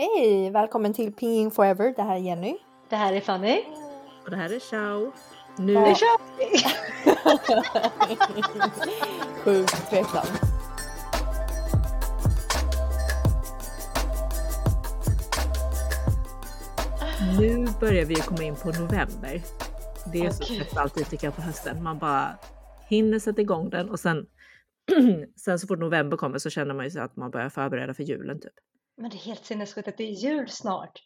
Hej! Välkommen till Peeing Forever. Det här är Jenny. Det här är Fanny. Och det här är Ciao. Nu Nu kör vi! Sjukt tveksam. Nu börjar vi komma in på november. Det är så Okej. trött alltid tycker jag på hösten. Man bara hinner sätta igång den och sen, sen så fort november kommer så känner man ju så att man börjar förbereda för julen typ. Men det är helt sinnessjukt att det är jul snart.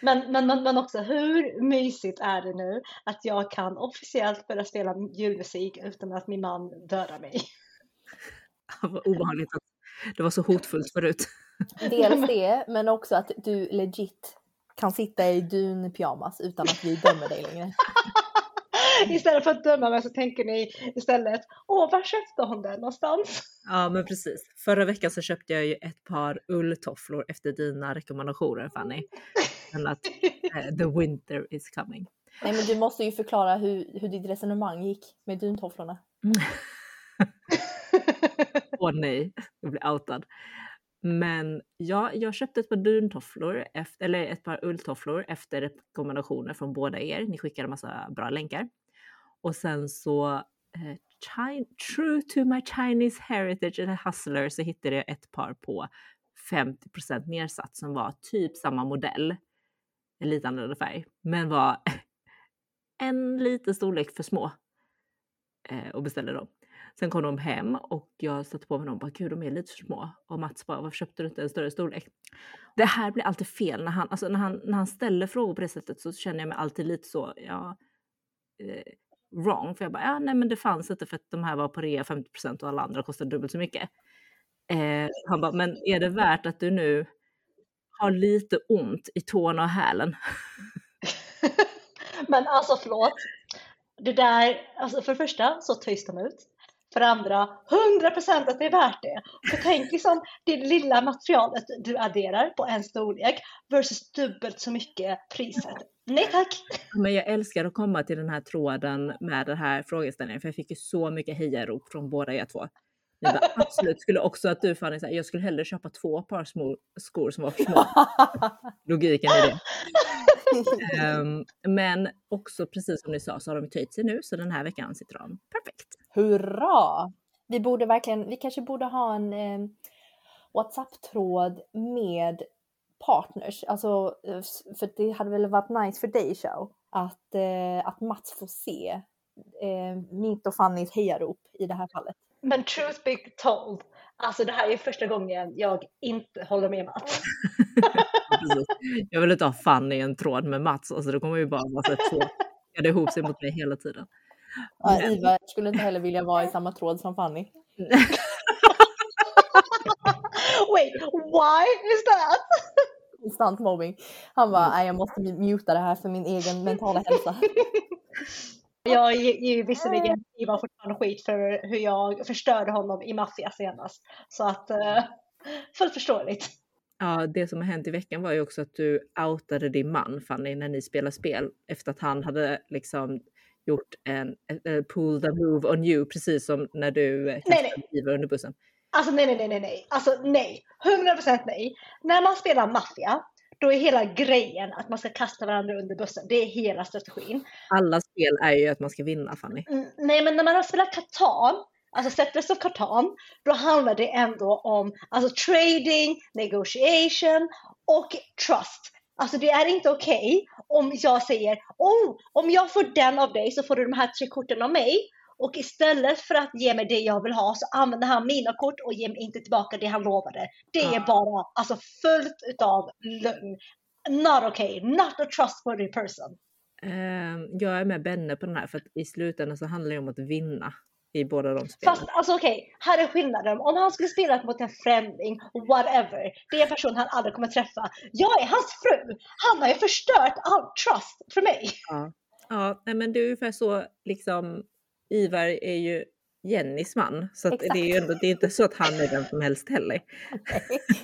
Men, men, men, men också hur mysigt är det nu att jag kan officiellt börja spela julmusik utan att min man dödar mig? Vad obehagligt att det var så hotfullt förut. Dels det, men också att du legit kan sitta i dunpyjamas utan att vi dömer dig längre. Istället för att döma mig så tänker ni istället, åh, var köpte hon den någonstans? Ja men precis. Förra veckan så köpte jag ju ett par ulltofflor efter dina rekommendationer Fanny. Men att eh, the winter is coming. Nej men du måste ju förklara hur, hur ditt resonemang gick med duntofflorna. Åh nej, jag blir outad. Men ja, jag köpte ett par duntofflor, efter, eller ett par ulltofflor efter rekommendationer från båda er. Ni skickade massa bra länkar. Och sen så, eh, true to my Chinese heritage, eller hustler, så hittade jag ett par på 50% nedsatt som var typ samma modell. En lite annorlunda färg, men var en liten storlek för små. Eh, och beställde dem. Sen kom de hem och jag satte på mig dem och bara gud de är lite för små. Och Mats bara varför köpte du inte en större storlek? Det här blir alltid fel när han, alltså när han, när han ställer frågor på det sättet så känner jag mig alltid lite så, ja, eh, wrong. För jag bara, ja nej men det fanns inte för att de här var på rea 50% och alla andra kostade dubbelt så mycket. Eh, han bara, men är det värt att du nu har lite ont i tårna och hälen? Men alltså förlåt. Det där, alltså för det första så töjs de ut. För andra, 100% att det är värt det. För tänk liksom det lilla materialet du adderar på en storlek versus dubbelt så mycket priset. Nej tack! Men jag älskar att komma till den här tråden med den här frågeställningen för jag fick ju så mycket hejarop från båda er två. Ni bara, absolut, skulle också att du Fanny, så jag skulle hellre köpa två par små skor som var för små. Logiken i det. Ehm, men också precis som ni sa så har de töjt sig nu så den här veckan sitter de perfekt. Hurra! Vi borde verkligen, vi kanske borde ha en eh, WhatsApp-tråd med partners. Alltså, eh, för det hade väl varit nice för dig Show att, eh, att Mats får se eh, mitt och Fannys hejarop i det här fallet. Men truth be told, alltså det här är första gången jag inte håller med Mats. Jag vill inte ha Fanny i en tråd med Mats, alltså det kommer ju bara vara så att två det ihop sig mot mig hela tiden. Ja, Ivar skulle inte heller vilja vara i samma tråd som Fanny. Wait, why is that? Konstant mobbing. Han bara, nej jag måste muta det här för min egen mentala hälsa. Jag ger ju visserligen Ivar fortfarande skit för hur jag förstörde honom i Maffia senast. Så att, uh, fullt förståeligt. Ja, det som har hänt i veckan var ju också att du outade din man Fanny när ni spelar spel efter att han hade liksom gjort en uh, pull the move on you precis som när du eh, kastade Ivar under bussen. Alltså nej, nej, nej, nej. Alltså nej. 100% nej. När man spelar Maffia, då är hela grejen att man ska kasta varandra under bussen. Det är hela strategin. Alla spel är ju att man ska vinna Fanny. Mm, nej, men när man har spelat Catan, alltså Settlers of Catan, då handlar det ändå om alltså trading, negotiation och trust. Alltså det är inte okej om jag säger oh, om jag får den av dig så får du de här tre korten av mig. Och istället för att ge mig det jag vill ha så använder han mina kort och ger mig inte tillbaka det han lovade. Det är Ja. bara alltså fullt utav lögn. Not okay, not a trustworthy person. Eh, jag är med Benne på den här för att i slutändan så handlar det om att vinna i båda de spelen. Fast alltså okej, här är skillnaden. Om han skulle spela mot en främling, whatever, det är en person han aldrig kommer träffa. Jag är hans fru! Han har ju förstört all trust för mig. Ja, ja men det är ungefär så liksom Ivar är ju Jennys man så det är ju ändå, det är inte så att han är vem som helst heller.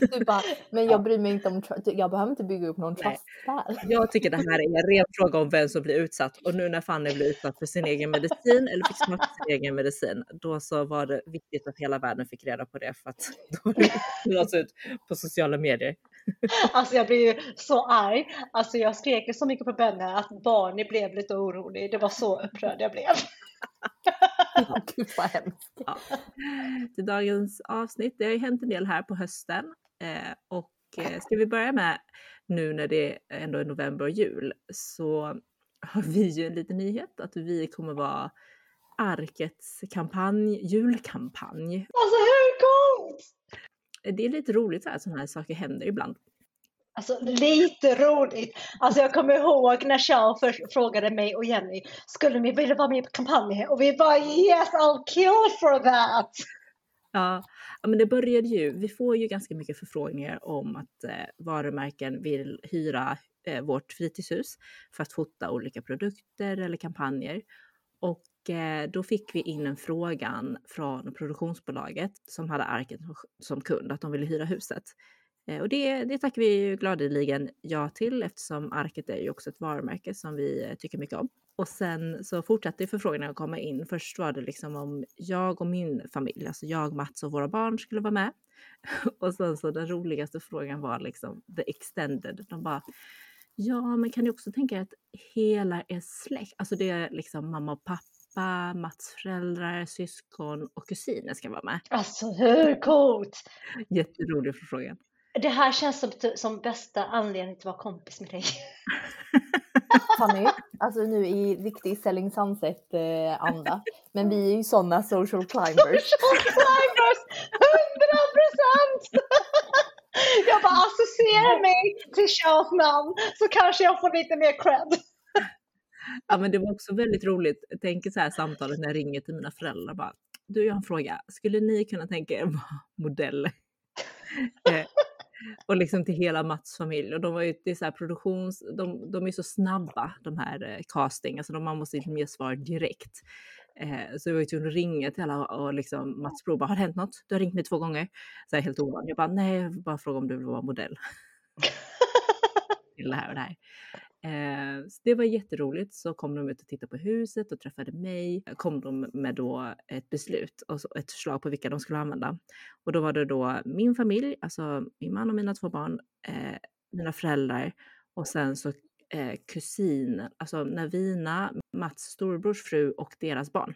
Du bara, men jag bryr mig inte om, jag behöver inte bygga upp någon trust där. Jag tycker det här är en ren fråga om vem som blir utsatt och nu när Fanny blir utsatt för sin egen medicin eller fick smaka sin egen medicin, då så var det viktigt att hela världen fick reda på det för att då lades ut på sociala medier. Alltså jag blev ju så arg. Alltså jag skrek så mycket på Benny att Barney blev lite orolig. Det var så upprörd jag blev. Gud vad hemskt. Ja. Till dagens avsnitt, det har ju hänt en del här på hösten eh, och eh, ska vi börja med nu när det ändå är november och jul så har vi ju en liten nyhet att vi kommer vara Arkets kampanj, julkampanj. Alltså hur coolt! Det är lite roligt här, sådana här saker händer ibland. Alltså lite roligt. Alltså jag kommer ihåg när först frågade mig och Jenny, skulle ni vilja vara med på kampanjen? Och vi bara yes, I'll kill for that! Ja, men det började ju, vi får ju ganska mycket förfrågningar om att eh, varumärken vill hyra eh, vårt fritidshus för att fota olika produkter eller kampanjer. Och Eh, då fick vi in en frågan från produktionsbolaget som hade Arket som kund att de ville hyra huset. Eh, och det, det tackar vi ju gladeligen ja till eftersom Arket är ju också ett varumärke som vi eh, tycker mycket om. Och sen så fortsatte förfrågningarna att komma in. Först var det liksom om jag och min familj, alltså jag, Mats och våra barn skulle vara med. Och sen så den roligaste frågan var liksom the extended. De bara, ja men kan ni också tänka er att hela er släkt, alltså det är liksom mamma och pappa, Mats föräldrar, syskon och kusiner ska vara med. Alltså hur coolt! Jätterolig förfrågan. Det här känns som, som bästa anledningen till att vara kompis med dig. Fanny, alltså nu i riktig Selling Sunset-anda. Men vi är ju sådana social climbers. Social climbers! 100 procent! Jag bara associerar mig till Charles namn så kanske jag får lite mer cred. Ja, men det var också väldigt roligt. Jag tänker så här samtalet när jag ringer till mina föräldrar bara. Du, jag har en fråga. Skulle ni kunna tänka er vara modell? eh, och liksom till hela Mats familj. Och de var ju, är så här produktions, de, de är så snabba de här eh, casting, alltså de, man måste liksom ge svar direkt. Eh, så jag var ju tvungen att ringa till alla och liksom Mats bror bara, har det hänt något? Du har ringt mig två gånger. Så här, helt ovanligt. Jag bara, nej, jag bara fråga om du vill vara modell. till det här och det här. Eh, så det var jätteroligt. Så kom de ut och tittade på huset och träffade mig. Kom de med då ett beslut och ett förslag på vilka de skulle använda. Och då var det då min familj, alltså min man och mina två barn, eh, mina föräldrar och sen så eh, kusin, alltså Navina, Mats storbrors fru och deras barn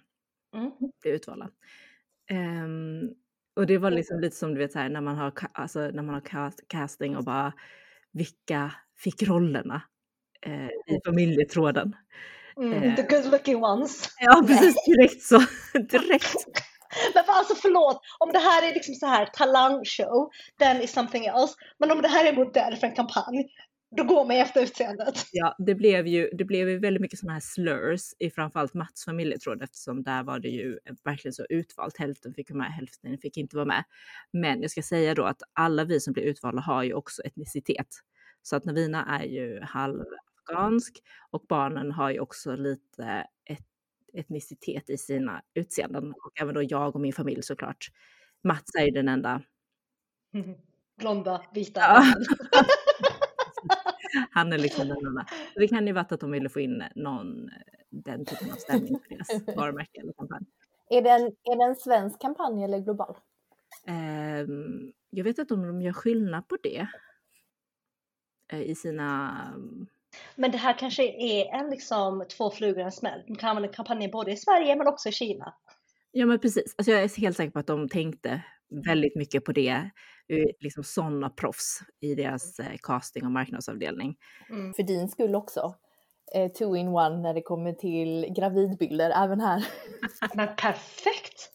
Mm. blev utvalda. Um, och det var liksom lite som du vet så här, när man har, alltså, när man har cast, casting och bara vilka fick rollerna eh, i familjetråden. Mm, Eh. the good looking ones. Ja precis, direkt så. direkt. Men alltså förlåt, om det här är liksom så här talangshow, then is something else. Men om det här är modell för en kampanj, då går man efter utseendet. Ja, det blev ju, det blev ju väldigt mycket sådana här slurs i framförallt Mats familjetråd eftersom där var det ju verkligen så utvalt. Hälften fick vara med, hälften fick inte vara med. Men jag ska säga då att alla vi som blir utvalda har ju också etnicitet. Så att Navina är ju halvafghansk och barnen har ju också lite et, etnicitet i sina utseenden. Och även då jag och min familj såklart. Mats är ju den enda. Blonda, vita. Ja. Han är liksom den enda. Det kan ju varit att de ville få in någon, eh, den typen av stämning för deras varumärke eller kampanj. Är det, en, är det en svensk kampanj eller global? Ehm, jag vet inte om de gör skillnad på det. eh, I sina... Men det här kanske är en liksom två flugor i en smäll. De kan använda kampanjen både i Sverige men också i Kina. Ja men precis. Alltså jag är helt säker på att de tänkte väldigt mycket på det. eh, Liksom sådana proffs i deras eh, casting och marknadsavdelning. Mm. För din skull också. Eh, two in one när det kommer till gravidbilder även här. Men perfekt!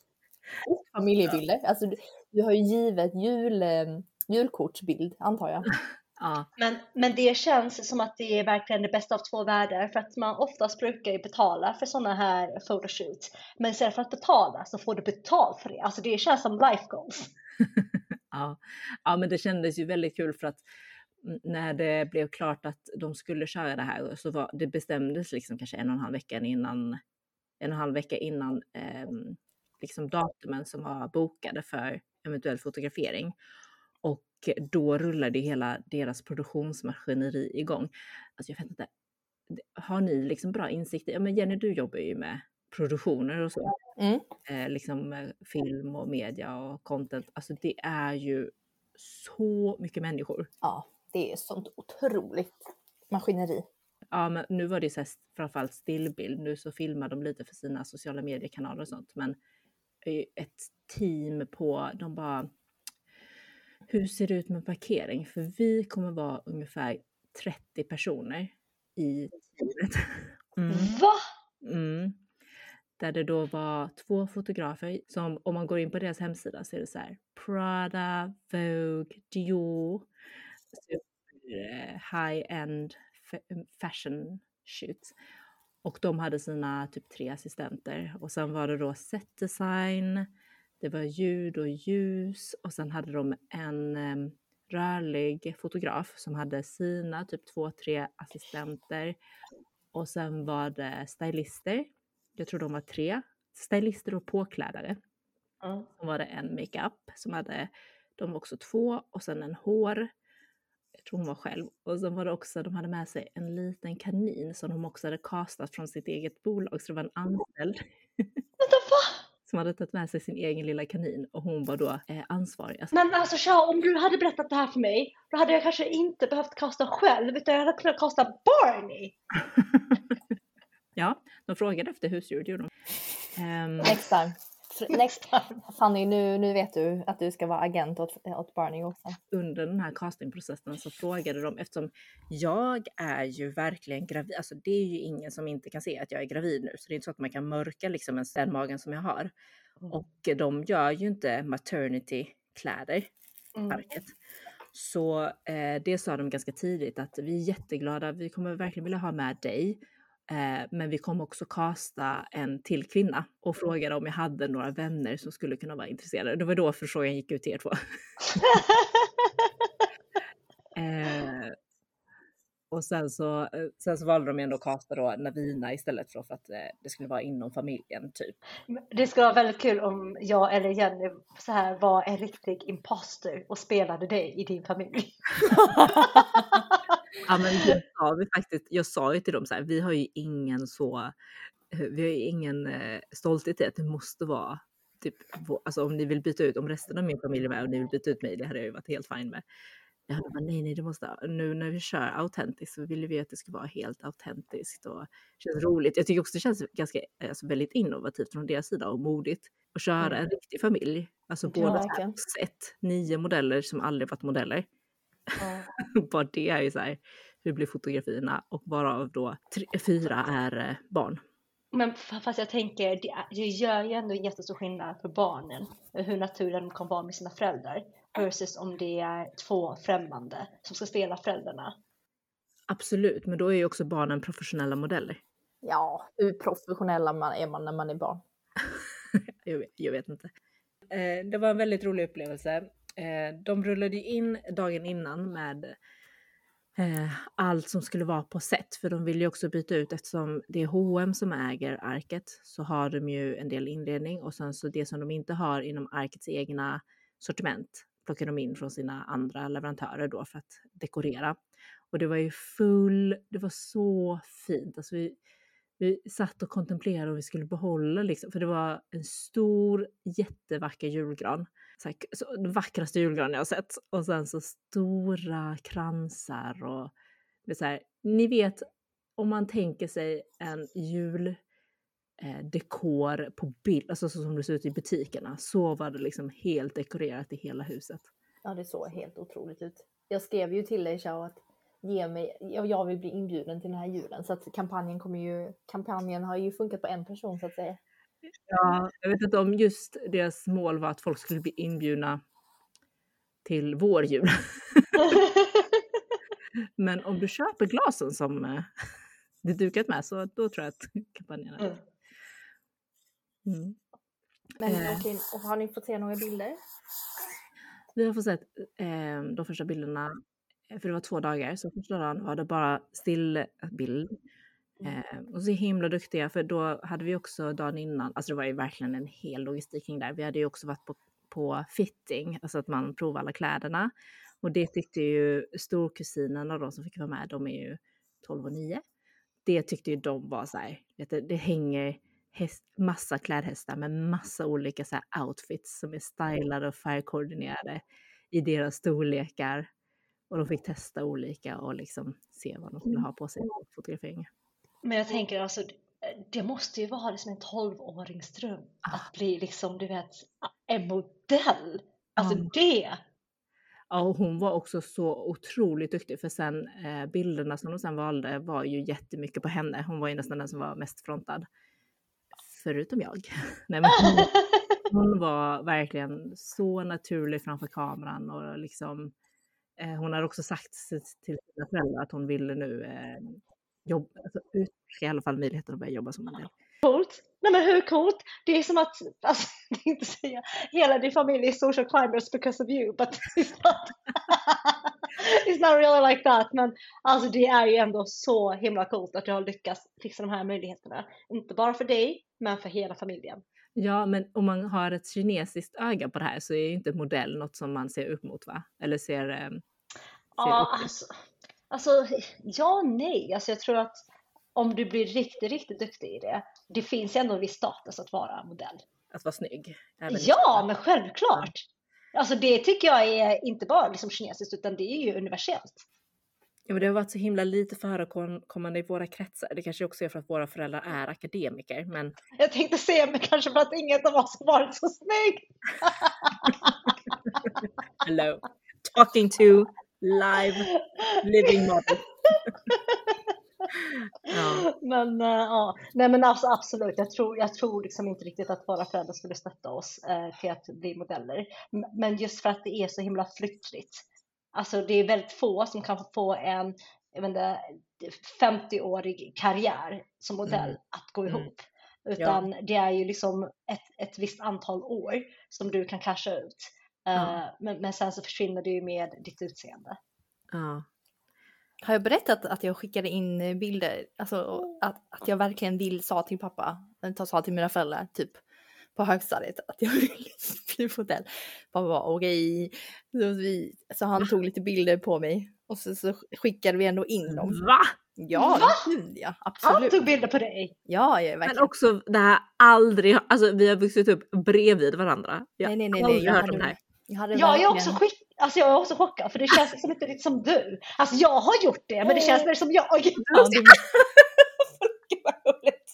Familjebilder. Alltså du, du har ju givet jul, eh, julkortsbild antar jag. Ja, Men, men det känns som att det är verkligen det bästa av två världar för att man oftast brukar ju betala för sådana här photoshoots. Men istället för att betala så får du betalt för det. Alltså det känns som life goals. ja. ja, men det kändes ju väldigt kul för att när det blev klart att de skulle köra det här så var det bestämdes liksom kanske en och en halv vecka innan, en och en halv vecka innan ehm, liksom datumen som var bokade för eventuell fotografering. Och då rullade hela deras produktionsmaskineri igång. Alltså jag vet inte, har ni liksom bra insikt i, ja men Jenny du jobbar ju med produktioner och så Mm. eh, liksom eh, film och media och content. Alltså det är ju så mycket människor. Ja, det är sånt otroligt maskineri. Ja, men nu var det så här, framförallt stillbild. Nu så filmar de lite för sina sociala mediekanaler och sånt. Men ett team på, de bara, hur ser det ut med parkering? För vi kommer vara ungefär 30 personer i teamet. Mm. Va? Mm. Där det då var två fotografer som, om man går in på deras hemsida så är det så här Prada, Vogue, Dior, high-end fashion shoots. Och de hade sina typ tre assistenter och sen var det då set design, det var ljud och ljus och sen hade de en um, rörlig fotograf som hade sina typ två, tre assistenter och sen var det stylister. Jag tror de var tre. Stylister och påklädare. Mm. Sen var det en makeup som hade, de var också två och sen en hår. Jag tror hon var själv. Och sen var det också, de hade med sig en liten kanin som de också hade kastat från sitt eget bolag. Så det var en anställd. Vänta, va? Som hade tagit med sig sin egen lilla kanin och hon var då eh, ansvarig. Alltså... Men alltså Shao, om du hade berättat det här för mig, då hade jag kanske inte behövt kasta själv, utan jag hade kunnat kasta Barney. ja, de frågade efter husdjur, gjorde de. Um... Next time. Next. Fanny, nu, nu vet du att du ska vara agent åt, åt Barney också. Under den här castingprocessen så frågade de, eftersom jag är ju verkligen gravid, alltså det är ju ingen som inte kan se att jag är gravid nu, så det är inte så att man kan mörka liksom en den magen som jag har. Mm. Och de gör ju inte maternity-kläder, mm. Så eh, det sa de ganska tidigt att vi är jätteglada, vi kommer verkligen vilja ha med dig. Eh, men vi kom också kasta en till kvinna och mm. frågade om jag hade några vänner som skulle kunna vara intresserade. Det var då förfrågan gick ut till er två. eh, och sen så, eh, sen så valde de ändå att kasta då Navina istället för att eh, det skulle vara inom familjen typ. Det skulle vara väldigt kul om jag eller Jenny så här var en riktig imposter och spelade dig i din familj. Ja, men det sa vi faktiskt. Jag sa ju till dem så här, vi har ju ingen så, vi har ju ingen eh, stolthet i att det måste vara typ, alltså om ni vill byta ut, om resten av min familj är med och ni vill byta ut mig, det hade jag ju varit helt fine med. Jag bara, nej, nej, det måste, nu när vi kör autentiskt så vill vi att det ska vara helt autentiskt och känns roligt. Jag tycker också det känns ganska, alltså väldigt innovativt från deras sida och modigt att köra mm. en riktig familj. Alltså båda ja, sett nio modeller som aldrig varit modeller. Bara det är ju så här, hur blir fotografierna och varav då tre, fyra är eh, barn. Men fast jag tänker, det gör ju ändå jättestor skillnad för barnen hur naturliga de kan vara med sina föräldrar versus om det är två främmande som ska spela föräldrarna. Absolut, men då är ju också barnen professionella modeller. Ja, hur professionella man är man när man är barn? jag, vet, jag vet inte. Eh, det var en väldigt rolig upplevelse. Eh, de rullade in dagen innan med eh, allt som skulle vara på set, för de vill ju också byta ut eftersom det är H&M som äger arket så har de ju en del inredning och sen så det som de inte har inom arkets egna sortiment plockar de in från sina andra leverantörer då för att dekorera. Och det var ju full, det var så fint. Alltså vi, vi satt och kontemplerade om vi skulle behålla liksom, för det var en stor jättevacker julgran. Så, här, så den vackraste julgranen jag har sett. Och sen så stora kransar och så här, ni vet om man tänker sig en juldekor eh, på bild, alltså så som det ser ut i butikerna, så var det liksom helt dekorerat i hela huset. Ja, det såg helt otroligt ut. Jag skrev ju till dig Chao att ge mig, jag vill bli inbjuden till den här julen. Så att kampanjen kommer ju, kampanjen har ju funkat på en person så att säga. Ja, jag vet inte om just deras mål var att folk skulle bli inbjudna till vår jul. Men om du köper glasen som eh, det är dukat med så då tror jag att kampanjen är mm. mm. Men eh. okej, och har ni fått se några bilder? Vi har fått se eh, de första bilderna Eh, för det var två dagar, så första dagen var det bara stillbild. Mm. Eh, och så himla duktiga, för då hade vi också dagen innan, alltså det var ju verkligen en hel logistik kring där. Vi hade ju också varit på, på fitting, alltså att man provar alla kläderna. Och det tyckte ju storkusinerna då som fick vara med, de är ju 12 och 9. Det tyckte ju de var så här, vet du, det hänger häst, massa klädhästar med massa olika så outfits som är stylade och färgkoordinerade i deras storlekar. Och de fick testa olika och liksom se vad de skulle ha på sig på fotograferingen. Men jag tänker alltså, det måste ju vara liksom en 12-åringsdröm att bli liksom, du vet, en modell. Alltså Ja. det. Ja, och hon var också så otroligt duktig för sen eh, bilderna som de sen valde var ju jättemycket på henne. Hon var ju nästan den som var mest frontad. Förutom jag. Nej, men hon, hon var verkligen så naturlig framför kameran och liksom eh, hon har också sagt till till sina föräldrar att hon ville nu eh, jobba, alltså, utforska i alla fall möjligheten att börja jobba som modell. Coolt. Nej men hur coolt? Det är som att, alltså, jag tänkte säga, hela din familj är social climbers because of you, but it's not, it's not really like that. Men alltså det är ju ändå så himla coolt att du har lyckats fixa de här möjligheterna. Inte bara för dig, men för hela familjen. Ja, men om man har ett kinesiskt öga på det här så är ju inte modell något som man ser upp mot va? Eller ser... Eh, ser Ja, upp alltså, alltså, ja nej. Alltså jag tror att om du blir riktigt, riktigt duktig i det, det finns ändå en viss status att vara modell. Att vara snygg. Ja, men självklart. Alltså det tycker jag är inte bara liksom kinesiskt utan det är ju universellt. Ja, men det har varit så himla lite förekommande i våra kretsar. Det kanske också är för att våra föräldrar är akademiker, men Jag tänkte säga men kanske för att inget av oss har varit så snygg. hello. Talking to live living model. Ja. Men eh, ja, nej men alltså, absolut. Jag tror, jag tror liksom inte riktigt att våra föräldrar skulle stötta oss eh, till att bli modeller. Men just för att det är så himla flyktligt. Alltså det är väldigt få som kan få en jag vet inte, 50-årig karriär som modell Mm. att gå Mm. ihop. Utan det är ju liksom ett, ett visst antal år som du kan casha ut. Eh, Ja. men, men sen så försvinner det ju med ditt utseende. Ja. Har jag berättat att jag skickade in bilder? Alltså att, att jag verkligen vill sa till pappa, sa till mina föräldrar typ på högstadiet att jag vill bli modell. Pappa var okej. Så, vi- så han tog lite bilder på mig och så, så skickade vi ändå in dem. Va? Ja, Va? gud ja, Han absolut. tog bilder på dig. Ja, jag är Men verkligen. också det här aldrig, alltså vi har vuxit upp bredvid varandra. Jag Nej, nej, nej, nej. Jag hört om hade, det här. Ja, jag är också skick, alltså jag är också chockad för det känns liksom inte riktigt som du. Alltså jag har gjort det men det känns mer som jag. Ja. Gud vad roligt.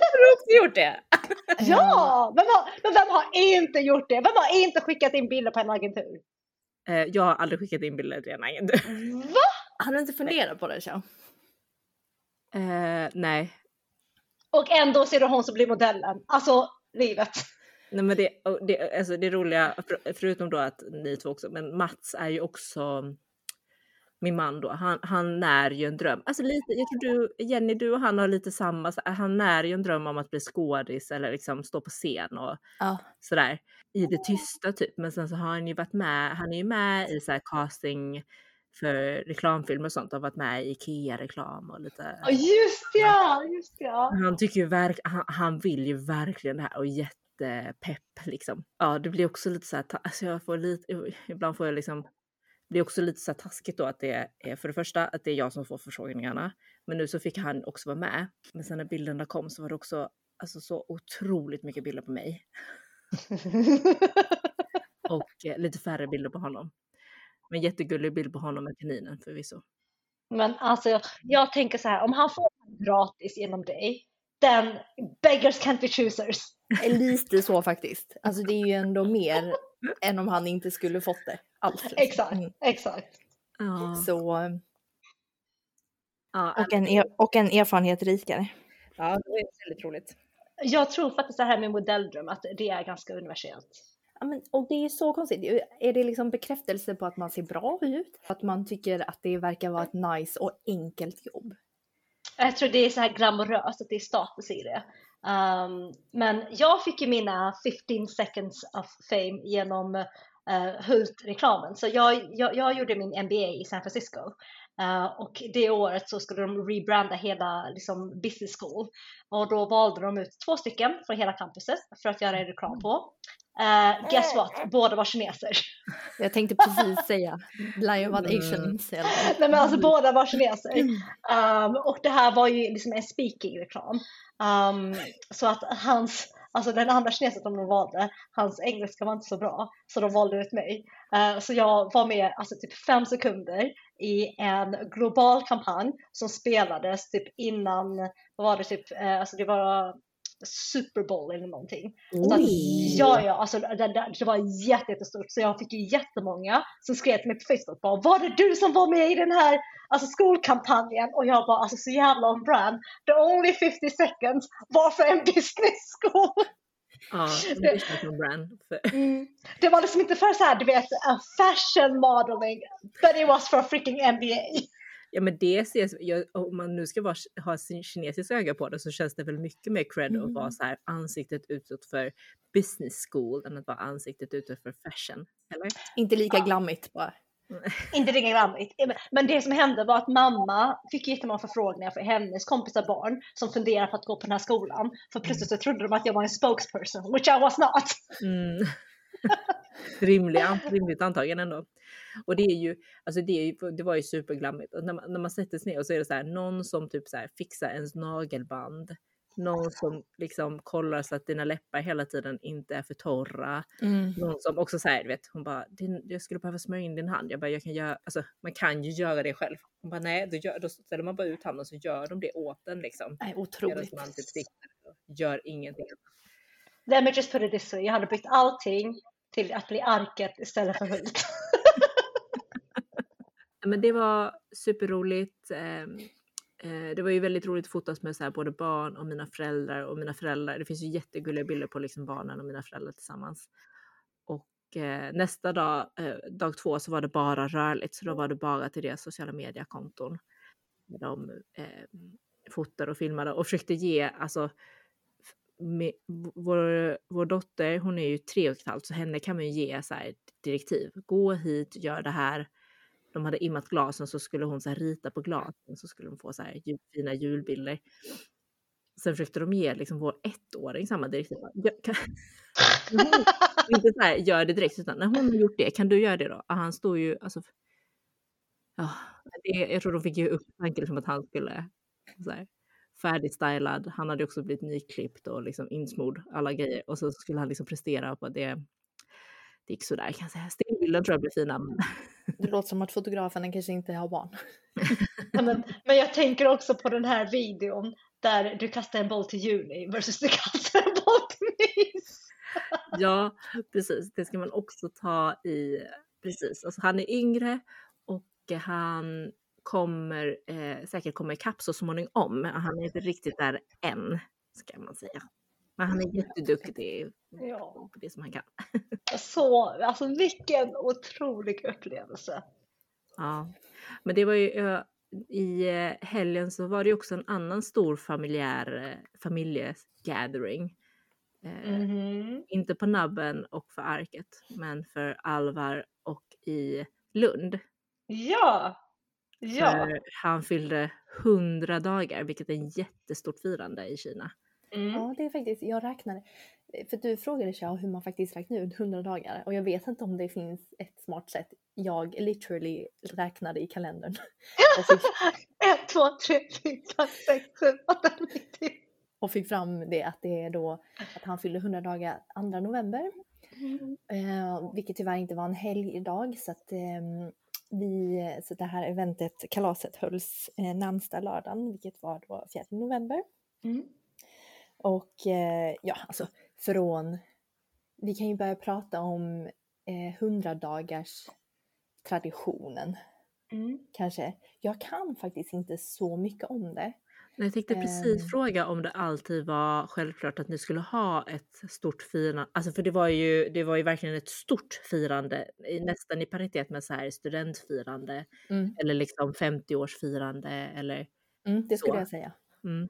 Har du också gjort det? Ja, men, vad, men vem har inte gjort det? Vem har inte skickat in bilder på en agentur? Eh, jag har aldrig skickat in bilder till en agentur. Va? Han har inte funderat på det, Chow. Eh, nej. Och ändå ser du hon som blir modellen. Alltså livet. Nej men det, det, alltså det roliga, för, förutom då att ni två också, men Mats är ju också min man då, han, han när ju en dröm. Alltså lite, jag tror du, Jenny, du och han har lite samma, så- han när ju en dröm om att bli skådis eller liksom stå på scen och Ja. sådär i det tysta typ. Men sen så har han ju varit med, han är ju med i så här casting för reklamfilmer och sånt, har varit med i IKEA-reklam och lite. Ja, just ja, just ja. Han tycker ju verk, han, han vill ju verkligen det här och jättepepp liksom. Ja, det blir också lite så här, alltså jag får lite, ibland får jag liksom, det är också lite så taskigt då att det är för det första att det är jag som får förfrågningarna, men nu så fick han också vara med. Men sen när bilderna kom så var det också alltså så otroligt mycket bilder på mig och eh, lite färre bilder på honom. Men jättegullig bild på honom med kaninen förvisso. Men alltså jag tänker så här, om han får gratis genom dig, then beggars can't be choosers. Lite så faktiskt. Alltså det är ju ändå mer än om han inte skulle fått det alls. liksom. Exakt, Mm. exakt. Ja, Så, ja, och, en er, och en erfarenhet rikare. ja det är väldigt roligt. Jag tror faktiskt det här med modelldröm, att det är ganska universellt. Ja, men, och det är så konstigt. Är det liksom bekräftelse på att man ser bra ut? Att man tycker att det verkar vara ett nice och enkelt jobb? Jag tror det är så här glamoröst, att det är status i det. Um, men jag fick ju mina 15 seconds of fame genom uh, Hult-reklamen. Så jag, jag, jag gjorde min MBA i San Francisco. Uh, och det året så skulle de rebranda hela liksom, business school. Och då valde de ut två stycken från hela campuset för att göra en reklam på. Uh, guess what? Båda var kineser. Jag tänkte precis säga Lion var asian. så jag- Nej men alltså båda var kineser. Um, och det här var ju liksom en speaking-reklam. Um, så att hans, Alltså den andra kinesen som de valde, hans engelska var inte så bra, så de valde ut mig. Uh, så jag var med alltså typ fem sekunder i en global kampanj som spelades typ innan, vad var det typ, uh, alltså det var Super Bowl eller någonting. Så att, ja, ja, alltså det, det, det var jätte, jättestort så jag fick ju jättemånga som skrev till mig på Facebook bara var det du som var med i den här alltså, skolkampanjen? Och jag bara alltså så jävla on brand. The only 50 seconds var för en business school. Ja, det. Mm. Det var liksom inte för så här, du vet, fashion modeling, but it was for freaking NBA. Ja men det ses, jag, om man nu ska vara, ha sin kinesiska öga på det så känns det väl mycket mer cred Mm. att vara så här ansiktet utåt för business school än att vara ansiktet utåt för fashion. Eller? Inte lika Ja. glammigt bara. Inte lika glammigt. Men det som hände var att mamma fick jättemånga förfrågningar för hennes kompisar barn som funderar på att gå på den här skolan. För plötsligt så trodde de att jag var en spokesperson, which I was not. Mm. Rimliga, rimligt antagande ändå. Och det är ju, alltså det, är ju, det var ju superglammigt. Och när, man, när man sätter sig ner och så är det så här, någon som typ så här fixar ens nagelband. Någon som liksom kollar så att dina läppar hela tiden inte är för torra. Mm. Någon som också säger, vet, hon bara, jag skulle behöva smörja in din hand. Jag bara, jag kan göra, alltså man kan ju göra det själv. Hon bara, nej, då, gör, då ställer man bara ut handen så gör de det åt en liksom. Nej, otroligt. man typ sitter och gör ingenting. Let me just put it this way. Jag hade bytt allting till att bli arket istället för hult. Men det var superroligt. Ehm, eh, det var ju väldigt roligt att fotas med så här både barn och mina föräldrar och mina föräldrar. Det finns ju jättegulliga bilder på liksom barnen och mina föräldrar tillsammans. Och eh, nästa dag, eh, dag två, så var det bara rörligt. Så då var det bara till deras sociala mediekonton. De eh, fotade och filmade och försökte ge, alltså med, vår, vår dotter, hon är ju tre och ett halvt, så henne kan man ju ge så här direktiv. Gå hit, gör det här. De hade immat glasen så skulle hon så här rita på glasen så skulle de få så här fina julbilder. Sen försökte de ge liksom vår ettåring samma direktiv. Kan, inte så här, gör det direkt, utan när hon har gjort det, kan du göra det då? Och han står ju, alltså, ja, det, jag tror de fick ge upp tanken som att han skulle så här, färdigstylad. Han hade också blivit nyklippt och liksom insmord, alla grejer. Och så skulle han liksom prestera på det. Det gick sådär kan jag säga. Stillbilden tror jag blir fina. Men... Det låter som att fotograferna kanske inte har barn. Ja, men, men jag tänker också på den här videon där du kastar en boll till Juni versus du kastar en boll till Mys. Ja, precis. Det ska man också ta i. Precis. Alltså, han är yngre och han kommer eh, säkert komma ikapp så småningom. Han är inte riktigt där än, ska man säga. Men han är jätteduktig Ja. på det som han kan. Så, alltså vilken otrolig upplevelse. Ja, men det var ju i eh, helgen så var det också en annan stor familjär eh, familjegathering. Eh, Mhm. Inte på Nabben och för Arket, men för Alvar och i Lund. Ja, ja. För han fyllde 100 dagar, vilket är ett jättestort firande i Kina. Mm. Ja, det är faktiskt, jag räknade, för du frågade Xiao hur man faktiskt räknar ut 100 dagar och jag vet inte om det finns ett smart sätt. Jag literally räknade i kalendern. Och fick, Ett, två, tre, fyra, sex, sju, åtta, nio, tio. och fick fram det att det är då att han fyllde 100 dagar 2 november. Eh, vilket tyvärr inte var en helgdag så att ehm, vi, så det här eventet, kalaset hölls eh, närmsta lördagen vilket var då 4 november. Mm. Och eh, ja, alltså från, vi kan ju börja prata om eh, 100 dagars traditionen Mm. kanske. Jag kan faktiskt inte så mycket om det. Jag tänkte precis Ehm. fråga om det alltid var självklart att ni skulle ha ett stort firande. Alltså för det var ju, det var ju verkligen ett stort firande, nästan i paritet med så här studentfirande Mm, eller liksom 50-årsfirande eller mm, det skulle Så. jag säga. mm.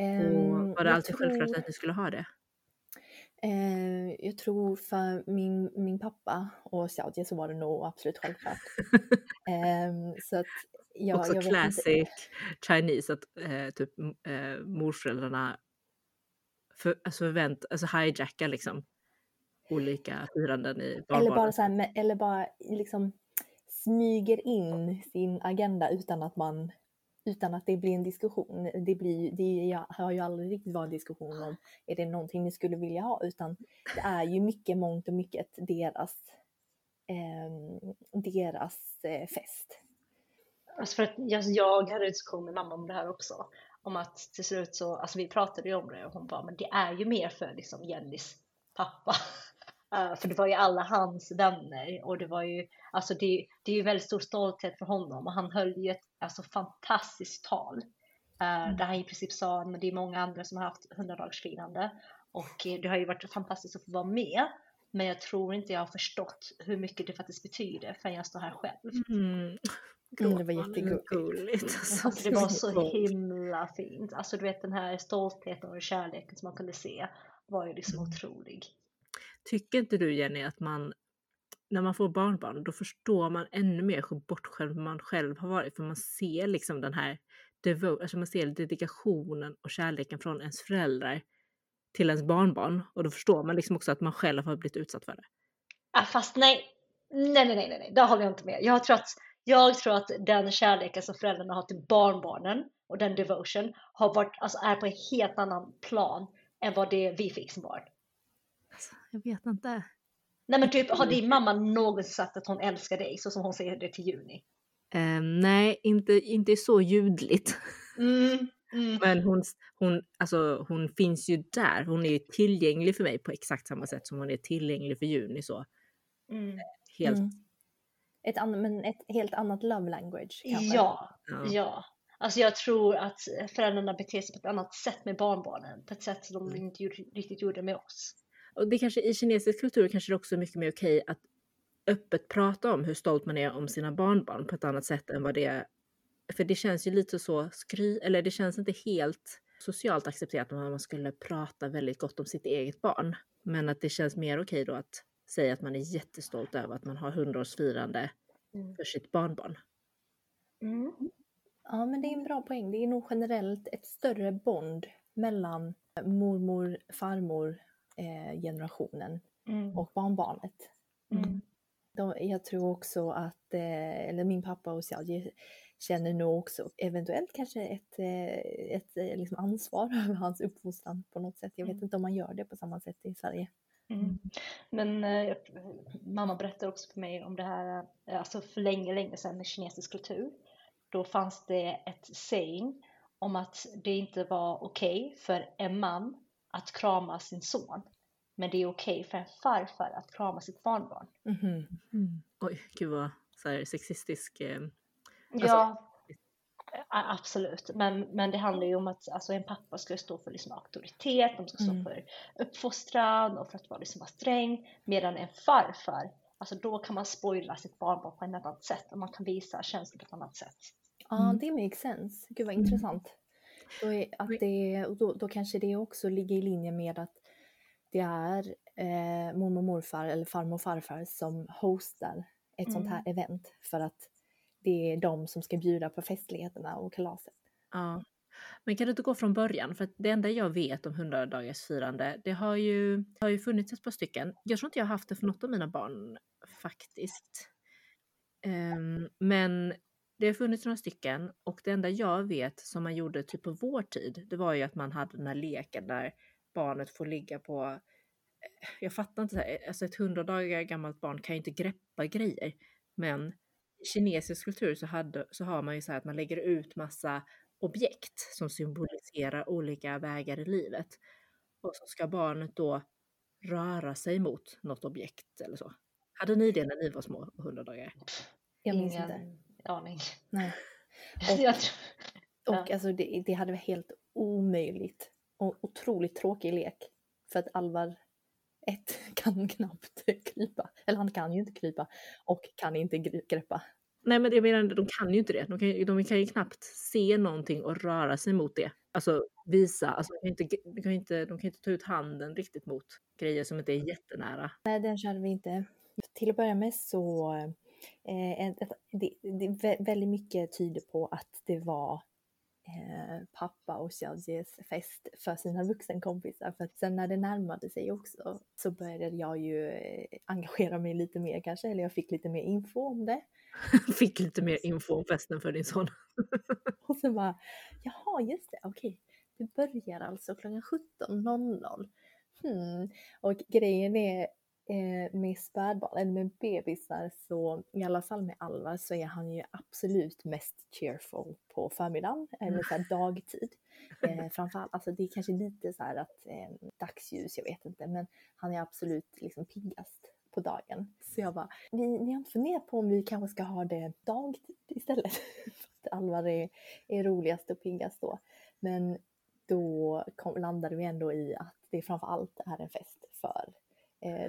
Ehm, var det alltid självklart tror- att ni skulle ha det? Eh, jag tror för min, min pappa och Xiaojie så var det nog absolut självklart. Ehm, så att jag, Också jag vet inte. classic Chinese att eh, typ eh, morföräldrarna för, alltså förvänt, alltså hijackar liksom olika firanden i Eller bara, så här, eller bara liksom smyger in sin agenda utan att man utan att det blir en diskussion. Det, blir, det har ju aldrig riktigt varit en diskussion om är det någonting ni skulle vilja ha utan det är ju mycket mångt och mycket deras, eh, deras eh, fest. Alltså för att jag, alltså jag hade en diskussion med mamma om det här också. Om att till slut så, alltså vi pratade ju om det och hon bara, men det är ju mer för liksom Jennys pappa. Uh, för det var ju alla hans vänner och det var ju, alltså det, det är ju väldigt stor stolthet för honom och han höll ju ett alltså, fantastiskt tal. Uh, mm. Där han i princip sa, men det är många andra som har haft hundradagarsfirande och det har ju varit fantastiskt att få vara med. Men jag tror inte jag har förstått hur mycket det faktiskt betyder förrän jag står här själv. Mm. Mm, det var jättegulligt. Alltså, alltså, det var så himla fint. Alltså du vet den här stoltheten och kärleken som man kunde se var ju liksom mm. otrolig. Tycker inte du Jenny att man när man får barnbarn då förstår man ännu mer hur bortskämd man själv har varit för man ser liksom den här devo- alltså man ser dedikationen och kärleken från ens föräldrar till ens barnbarn och då förstår man liksom också att man själv har blivit utsatt för det. Ja, fast nej, nej, nej, nej, nej, det håller jag inte med. Jag tror att jag tror att den kärleken som föräldrarna har till barnbarnen och den devotion har varit, alltså är på en helt annan plan än vad det vi fick som barn. Alltså, jag vet inte. Nej men typ, har din mamma någonsin sagt att hon älskar dig så som hon säger det till Juni? Um, nej, inte, inte så ljudligt. Mm, mm. Men hon, hon, alltså, hon finns ju där. Hon är tillgänglig för mig på exakt samma sätt som hon är tillgänglig för Juni. Så. Mm. Helt mm ett, an, men ett helt annat love language. Kanske. Ja, ja, ja. Alltså jag tror att föräldrarna beter sig på ett annat sätt med barnbarnen, på ett sätt som de mm. inte riktigt gjorde med oss. Och det kanske i kinesisk kultur kanske det också är mycket mer okej att öppet prata om hur stolt man är om sina barnbarn på ett annat sätt än vad det är. För det känns ju lite så skry, eller det känns inte helt socialt accepterat om man skulle prata väldigt gott om sitt eget barn. Men att det känns mer okej då att säga att man är jättestolt över att man har hundraårsfirande mm. för sitt barnbarn. Mm. Ja, men det är en bra poäng. Det är nog generellt ett större bond mellan mormor, farmor eh, generationen mm. och barnbarnet. Mm. De, jag tror också att, eh, eller min pappa och jag känner nog också eventuellt kanske ett, eh, ett, ett eh, liksom ansvar över hans uppfostran på något sätt. Jag vet mm. inte om man gör det på samma sätt i Sverige. Mm. Men eh, mamma berättade också för mig om det här, eh, alltså för länge, länge sedan med kinesisk kultur. Då fanns det ett saying om att det inte var okej okay för en man att krama sin son. Men det är okej okay för en farfar att krama sitt barnbarn. Mm. Mm. Oj, gud vad så här, sexistisk. Eh, alltså, ja, Absolut, men, men det handlar ju om att alltså, en pappa ska stå för liksom, auktoritet, de ska stå mm. för uppfostran och för att vara liksom, sträng. Medan en farfar, alltså då kan man spoila sitt barnbarn på ett annat sätt och man kan visa känslor på ett annat sätt. Ja, mm. det makes sense. Gud vad mm. intressant. Då, är, att det, då, då kanske det också ligger i linje med att det är eh, mormor och morfar eller farmor och farfar som hostar ett mm. sånt här mm. event för att det är de som ska bjuda på festligheterna och kalaset. Ja. Men kan du inte gå från början? För det enda jag vet om 100 dagars firande, det har ju, har ju funnits ett par stycken. Jag tror inte jag har haft det för något av mina barn faktiskt. Um, men det har funnits några stycken och det enda jag vet som man gjorde typ på vår tid, det var ju att man hade den här leken där barnet får ligga på eh, jag fattar inte, alltså ett 100 dagar gammalt barn kan ju inte greppa grejer. Men i kinesisk kultur så, hade, så har man ju så här att man lägger ut massa objekt som symboliserar olika vägar i livet. Och så ska barnet då röra sig mot något objekt eller så. Hade ni det när ni var små, 100 dagar? Jag minns inte. Aning. Nej. Och, och alltså det, det hade varit helt omöjligt och otroligt tråkig lek. För att Alvar ett kan knappt krypa, eller han kan ju inte krypa och kan inte greppa. Nej men jag menar, de kan ju inte det. De kan, de kan ju knappt se någonting och röra sig mot det. Alltså visa, alltså, de, kan inte, de, kan inte, de kan inte ta ut handen riktigt mot grejer som inte är jättenära. Nej, den körde vi inte. Till att börja med så det, det, väldigt mycket tyder på att det var eh, pappa och Xiaojies fest för sina vuxenkompisar. För att sen när det närmade sig också så började jag ju eh, engagera mig lite mer kanske, eller jag fick lite mer info om det. fick lite mer info om festen för din son. och sen bara, jaha just det, okej. Det börjar alltså klockan 17.00. Hmm. Och grejen är eh, med spädbarn, eller med bebisar så i alla fall med Alvar så är han ju absolut mest cheerful på förmiddagen eller så dagtid. Eh, framförallt, alltså det är kanske lite så här att eh, dagsljus, jag vet inte, men han är absolut liksom piggast på dagen. Så jag bara, ni, ni har inte funderat på om vi kanske ska ha det dagtid istället? För att Alvar är, är roligast och piggast då. Men då kom, landade vi ändå i att det framförallt är en fest för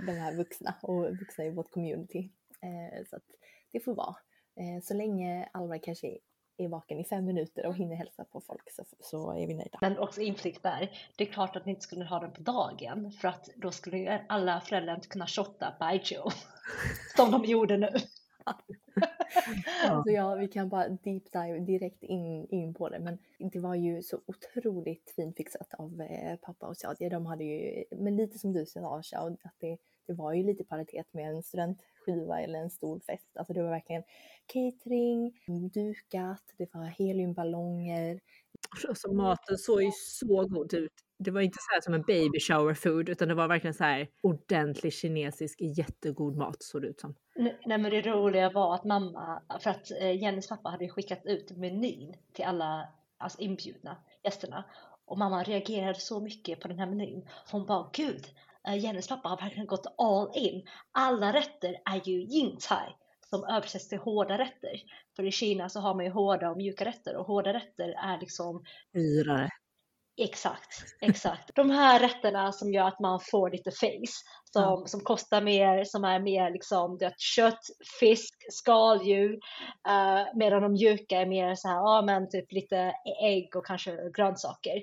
de här vuxna och vuxna i vårt community. Eh, så att det får vara. Eh, så länge Alvar kanske är vaken i fem minuter och hinner hälsa på folk så, så är vi nöjda. Men också inflikt där, det är klart att ni inte skulle ha den på dagen för att då skulle alla föräldrar inte kunna shotta Baijiu som de gjorde nu. Så ja, vi kan bara deep dive direkt in, in på det. Men det var ju så otroligt fint fixat av eh, pappa och Shadja. De hade ju, men lite som du sa Shad, att det, det var ju lite paritet med en studentskiva eller en stor fest. Alltså det var verkligen catering, dukat, det var heliumballonger. Alltså maten såg ju så god ut. Det var inte så här som en baby shower food utan det var verkligen så här ordentlig kinesisk jättegod mat såg det ut som. Nej men det roliga var att mamma, för att eh, Jennys pappa hade skickat ut menyn till alla alltså inbjudna gästerna och mamma reagerade så mycket på den här menyn. Hon bara gud, eh, Jennys pappa har verkligen gått all in. Alla rätter är ju yin thai som översätts till hårda rätter. För i Kina så har man ju hårda och mjuka rätter och hårda rätter är liksom Dyrare. Exakt, exakt. De här rätterna som gör att man får lite face, som, Ja. som kostar mer, som är mer liksom det, kött, fisk, skaldjur, uh, medan de mjuka är mer så här, ja men typ lite ägg och kanske grönsaker.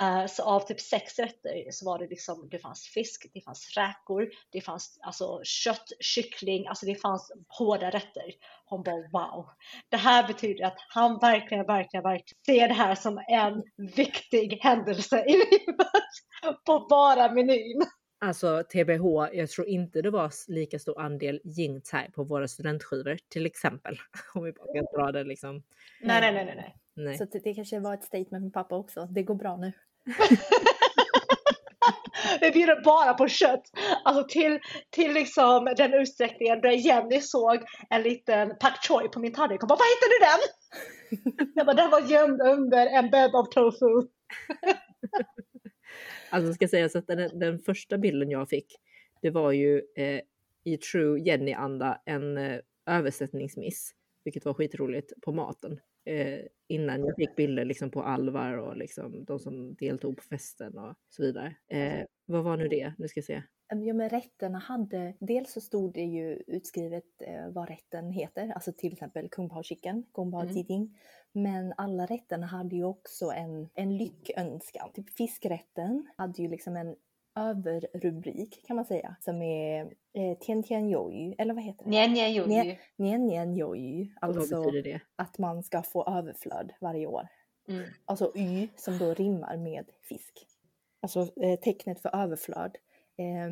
Eh, så av typ sex rätter så var det liksom, det fanns fisk, det fanns räkor, det fanns alltså kött, kyckling, alltså det fanns hårda rätter. Hon bara wow. Det här betyder att han verkligen, verkligen, verkligen ser det här som en viktig händelse i livet på bara menyn. Alltså TBH, jag tror inte det var lika stor andel yin på våra studentskivor till exempel. Om vi bara ska dra det liksom. Nej, nej, nej, nej, nej. Så det, det kanske var ett statement med pappa också. Det går bra nu. Vi bjuder bara på kött. Alltså till, till liksom den utsträckningen där Jenny såg en liten pak choi på min tallrik och bara, vad hittade du den? Jag bara, den var gömd under en bed of tofu. Alltså ska sägas att den, den första bilden jag fick, det var ju eh, i true Jenny-anda en eh, översättningsmiss, vilket var skitroligt på maten. Eh, innan jag fick bilder liksom på Alvar och liksom de som deltog på festen och så vidare. Eh, vad var nu det? Nu ska jag se. Ja men rätterna hade, dels så stod det ju utskrivet eh, vad rätten heter, alltså till exempel Kung Pao chicken, Kung Pao Mm. Jiding. Men alla rätterna hade ju också en, en lyckönskan. Typ fiskrätten hade ju liksom en överrubrik kan man säga, som är eh, Tian Tian Yoyu, eller vad heter det? Nian Nian Yoyu, alltså att man ska få överflöd varje år. Mm. Alltså y som då rimmar med fisk. Alltså eh, tecknet för överflöd eh,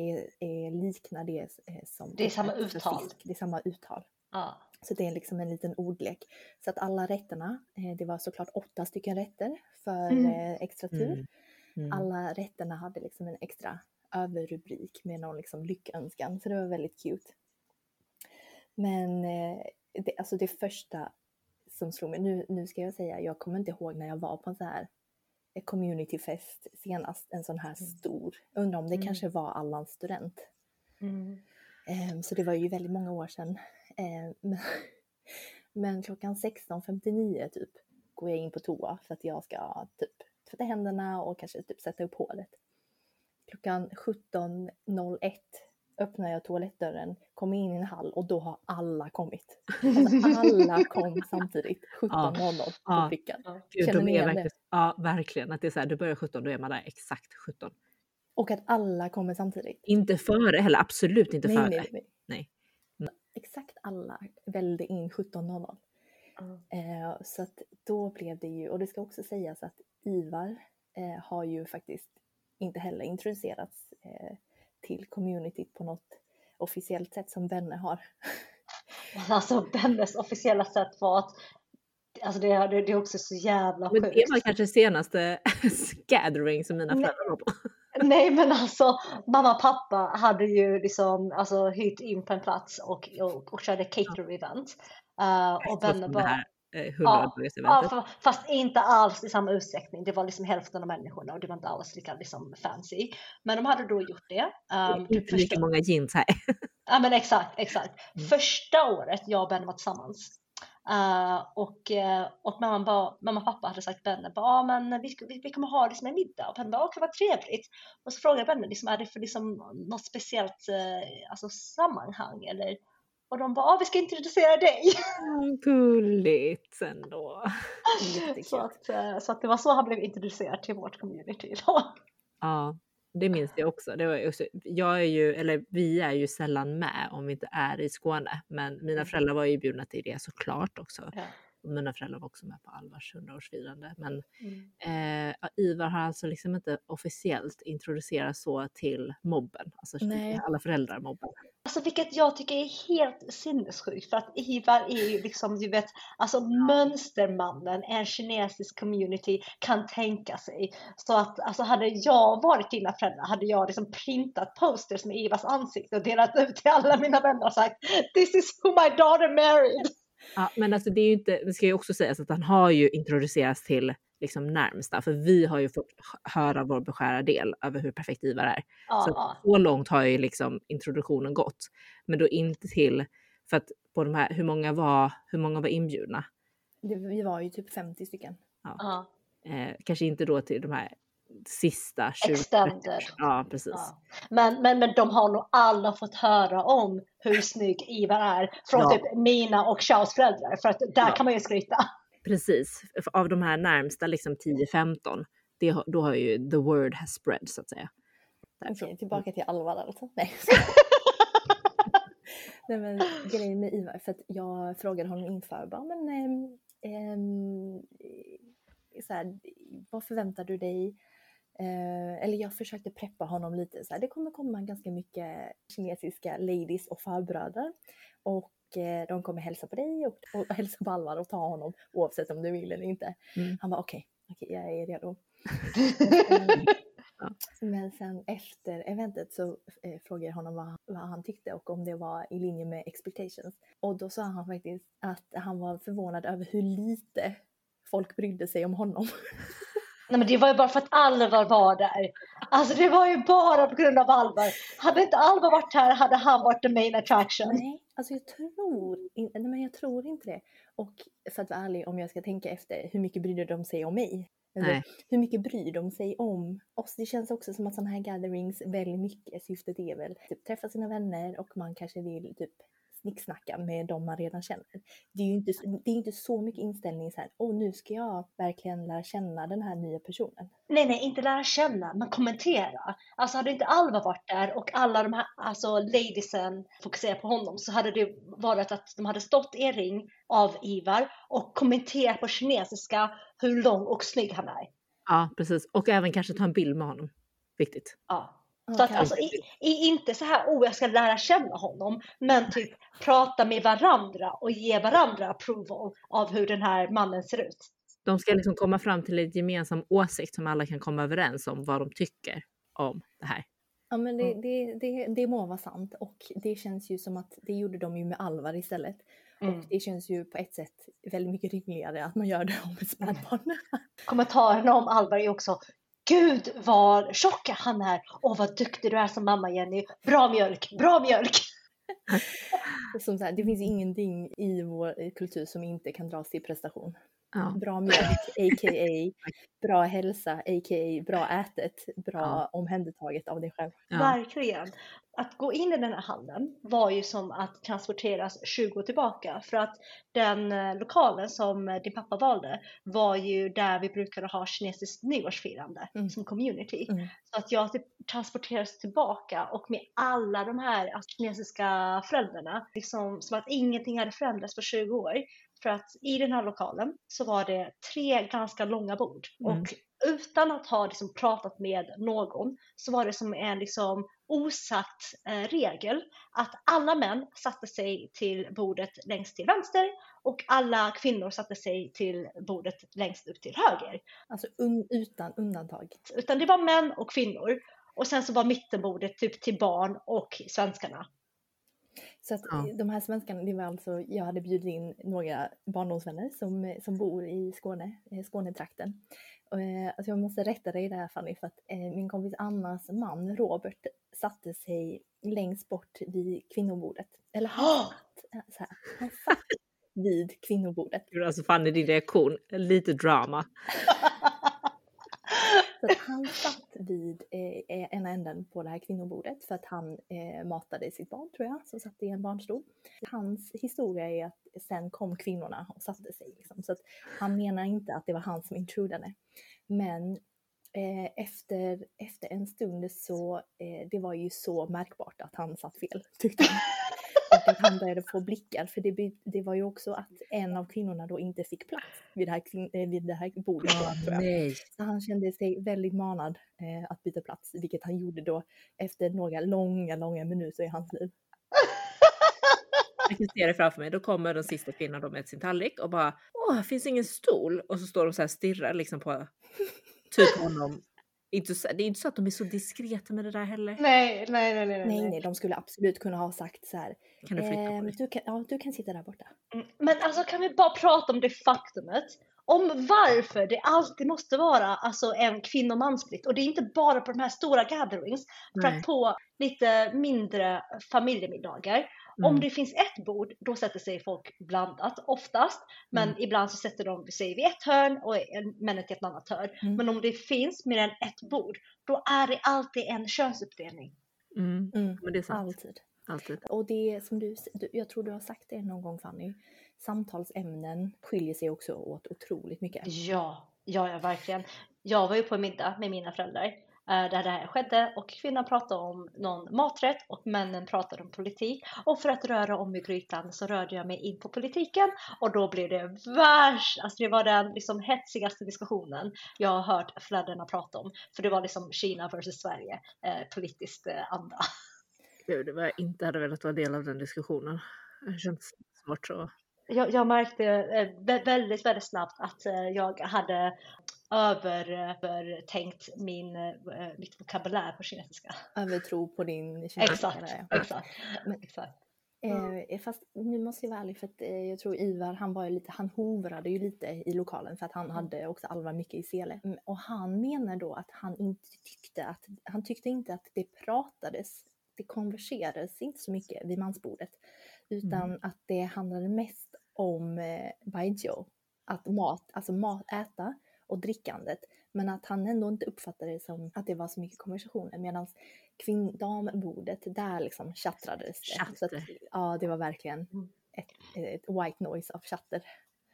är, är liknar det eh, som Det är samma uttal. Fisk. Det är samma uttal. Ja. Så det är liksom en liten ordlek. Så att alla rätterna, eh, det var såklart åtta stycken rätter för Mm. eh, extra tur. Mm. Mm. Alla rätterna hade liksom en extra överrubrik med någon liksom lyckönskan. Så det var väldigt cute. Men eh, det, alltså det första som slog mig, nu, nu ska jag säga, jag kommer inte ihåg när jag var på en sån här eh, communityfest senast, en sån här stor. Undrar om det Mm. kanske var Allans student. Mm. Ehm, så det var ju väldigt många år sedan. Ehm, men, men klockan 16.59 typ går jag in på toa för att jag ska typ tvätta händerna och kanske typ sätta upp håret. Klockan 17.01 öppnar jag toalettdörren, kommer in i en hall och då har alla kommit. Alltså alla kom samtidigt, 17.00 på Ja. pricken. Gud, Känner de ni igen det? verkligen, ja, verkligen. Att det är så här, du börjar 17, då är man där exakt 17. Och att alla kommer samtidigt. Inte före heller, absolut inte Nej, före. nej, nej. Nej. Exakt alla välde in 17.00. Mm. Eh, så att då blev det ju, och det ska också sägas att Ivar eh, har ju faktiskt inte heller introducerats eh, till communityt på något officiellt sätt som vänner har. Alltså Bennes officiella sätt var att Alltså det, det, det är också så jävla Men sjukt. det var kanske senaste gathering som mina föräldrar var på. Nej men alltså mamma och pappa hade ju liksom alltså, hyrt in på en plats och, och, och körde cater-event. Uh, och Benne bara, eh, ja, 100-dagarseventet. fa- fast inte alls i samma utsträckning. Det var liksom hälften av människorna och det var inte alls lika liksom, fancy. Men de hade då gjort det. Um, typ inte lika många jeans här. Ja men exakt, exakt. Mm. Första året jag och Benne var tillsammans. Uh, och, eh, och mamma, bara, mamma och pappa hade sagt Benne, ah, men vi, vi, vi kommer ha liksom en middag. Och Benne bara, okej vad trevligt. Och så frågade Benne, liksom, är det för liksom något speciellt eh, alltså, sammanhang eller? Och de bara, ah, vi ska introducera dig. Gulligt ändå. Så, att, eh, så att det var så han blev introducerad till vårt community. Då. Ja, det minns jag också. Det var också. Jag är ju, eller vi är ju sällan med om vi inte är i Skåne. Men mina Mm. föräldrar var ju bjudna till det såklart också. Ja. Mina föräldrar var också med på Alvars 100-årsfirande. Men Mm. eh, Ivar har alltså liksom inte officiellt introducerats så till mobben. Alltså Nej. alla föräldrar mobben. Alltså vilket jag tycker är helt sinnessjukt för att Ivar är ju liksom du vet alltså mönstermannen en kinesisk community kan tänka sig. Så att alltså hade jag varit dina föräldrar hade jag liksom printat posters med Ivars ansikte och delat ut till alla mina vänner och sagt This is who my daughter married. Ja, men alltså det är ju inte, det ska ju också sägas att han har ju introducerats till liksom närmsta, för vi har ju fått höra vår beskärda del över hur perfekt Ivar är. Så, Ja, att så långt har ju liksom introduktionen gått. Men då inte till, för att på de här, hur många var, hur många var inbjudna? Det, vi var ju typ 50 stycken. ja, Eh, kanske inte då till de här sista 20. Extended. Ja, precis. ja. Men, men, men de har nog alla fått höra om hur snygg Ivar är från Ja. typ mina och Charles föräldrar för att där Ja. kan man ju skryta. Precis. Av de här närmsta liksom 10-15, det, har- då har ju the word has spread så att säga. Okej, tillbaka till Alvar alltså. Nej. Nej men grejen med Ivar, för att jag frågade honom inför, bara, men ehm, ehm, så här, vad förväntar du dig? Eh, eller jag försökte preppa honom lite så här, det kommer komma ganska mycket kinesiska ladies och farbröder och eh, de kommer hälsa på dig och, och hälsa på Alvar och ta honom oavsett om du vill eller inte. Mm. Han var okej, okej jag är redo. Men sen efter eventet så eh, frågade jag honom vad, vad han tyckte och om det var i linje med expectations. Och då sa han faktiskt att han var förvånad över hur lite folk brydde sig om honom. Nej men det var ju bara för att Alvar var där. Alltså det var ju bara på grund av Alvar. Hade inte Alvar varit här hade han varit the main attraction. Nej, alltså jag tror, in, nej, men jag tror inte det. Och för att vara ärlig, om jag ska tänka efter, hur mycket brydde de sig om mig? Alltså, Nej. hur mycket bryr de sig om oss? Det känns också som att sådana här gatherings väldigt mycket syftet är väl typ träffa sina vänner och man kanske vill typ snicksnacka med dem man redan känner. Det är ju inte, det är inte så mycket inställning så här, åh nu ska jag verkligen lära känna den här nya personen. Nej nej, inte lära känna, men kommentera. Alltså hade inte Alvar varit där och alla de här alltså ladiesen fokuserat på honom så hade det varit att de hade stått i en ring av Ivar och kommenterat på kinesiska hur lång och snygg han är. Ja, precis. Och även kanske ta en bild med honom. Viktigt. Ja. Så att alltså, i, i, inte så här, oh jag ska lära känna honom, men typ prata med varandra och ge varandra approval av hur den här mannen ser ut. De ska liksom komma fram till en gemensam åsikt som alla kan komma överens om vad de tycker om det här. Ja men det, Mm. det, det, det må vara sant och det känns ju som att det gjorde de ju med Alvar istället. Mm. Och det känns ju på ett sätt väldigt mycket rimligare att man gör det om ett spädbarn. Kommentarerna om Alvar är också Gud vad tjock han är! Åh vad duktig du är som mamma Jenny! Bra mjölk, bra mjölk! som så här, det finns ingenting i vår kultur som inte kan dras till prestation. Ja. Bra mjölk, a.k.a. bra hälsa, a.k.a. bra ätet, bra Ja. omhändertaget av dig själv. Ja. Verkligen! Att gå in i den här hallen var ju som att transporteras 20 år tillbaka för att den eh, lokalen som eh, din pappa valde var ju där vi brukade ha kinesiskt nyårsfirande Mm. som community. Mm. Så att jag typ transporterades tillbaka och med alla de här kinesiska föräldrarna, liksom som att ingenting hade förändrats på 20 år. För att i den här lokalen så var det tre ganska långa bord Mm. och utan att ha liksom pratat med någon så var det som en liksom osagt eh, regel att alla män satte sig till bordet längst till vänster och alla kvinnor satte sig till bordet längst upp till höger. Alltså un, utan undantag. Utan det var män och kvinnor. Och sen så var mittenbordet typ till barn och svenskarna. Så att Ja. de här svenskarna, det var alltså, jag hade bjudit in några barndomsvänner som, som bor i Skåne, eh, Skånetrakten. Och, eh, alltså jag måste rätta dig där Fanny, för att eh, min kompis Annas man Robert satte sig längst bort vid kvinnobordet. Eller han Oh! satt, eh, så här, han satt vid kvinnobordet. Alltså Fanny, din reaktion, lite drama. Så att han satt vid eh, eh, ena änden på det här kvinnobordet för att han eh, matade sitt barn tror jag, som satt i en barnstol. Hans historia är att sen kom kvinnorna och satte sig. Liksom. Så att han menar inte att det var han som intrudade. Men eh, efter, efter en stund så, eh, det var ju så märkbart att han satt fel tyckte han. Och att han började få blickar, för det, det var ju också att en av kvinnorna då inte fick plats vid det här, eh, vid det här bordet. jag. nej. Så han kände sig väldigt manad eh, att byta plats, vilket han gjorde då efter några långa, långa minuter i hans liv. Jag kan se det framför mig. Då kommer den sista kvinnan då med sin tallrik och bara Åh, här finns ingen stol. Och så står de så här stirrar liksom på typ honom. Inte så, det är inte så att de är så diskreta med det där heller. Nej, nej, nej, nej. Nej, nej, de skulle absolut kunna ha sagt så här. Kan du flytta på ehm, dig? du, kan, ja, du kan sitta där borta. Mm, Men alltså kan vi bara prata om det faktumet om varför det alltid måste vara alltså, en kvinno och mansplikt. Och det är inte bara på de här stora gatherings. För Nej. att på lite mindre familjemiddagar, om Mm. det finns ett bord, då sätter sig folk blandat oftast. Men Mm. ibland så sätter de sig vid ett hörn och männen till ett annat hörn. Mm. Men om det finns mer än ett bord, då är det alltid en könsuppdelning. Mm. Mm, Men det är sant. alltid. Alltid. Och det som du, du, jag tror du har sagt det någon gång Fanny, samtalsämnen skiljer sig också åt otroligt mycket. Ja, ja, ja verkligen. Jag var ju på en middag med mina föräldrar eh, där det här skedde och kvinnan pratade om någon maträtt och männen pratade om politik. Och för att röra om i grytan så rörde jag mig in på politiken och då blev det värst, alltså det var den liksom hetsigaste diskussionen jag har hört föräldrarna prata om. För det var liksom Kina versus Sverige, eh, politiskt eh, anda. Gud, det var jag inte hade velat vara del av den diskussionen. Det känns svårt så. Jag, jag märkte eh, vä- väldigt, väldigt snabbt att eh, jag hade över, övertänkt min, eh, mitt vokabulär på kinesiska. Övertro på din kinesiska Exakt, där, ja. exakt, Men- exakt. Eh, fast nu måste jag vara ärlig för att eh, jag tror Ivar han var ju lite, han hovrade ju lite i lokalen för att han hade också Alva mycket i sele. Mm, Och han menar då att han inte tyckte att, han tyckte inte att det pratades, det konverserades inte så mycket vid mansbordet. Utan att det handlade mest om eh, baijiu, att mat, alltså mat, äta och drickandet. Men att han ändå inte uppfattade det som att det var så mycket konversationer. Medan dambordet, där liksom tjattrades det. Så att, Chatter. ja, det var verkligen Mm. ett, ett white noise av chatter.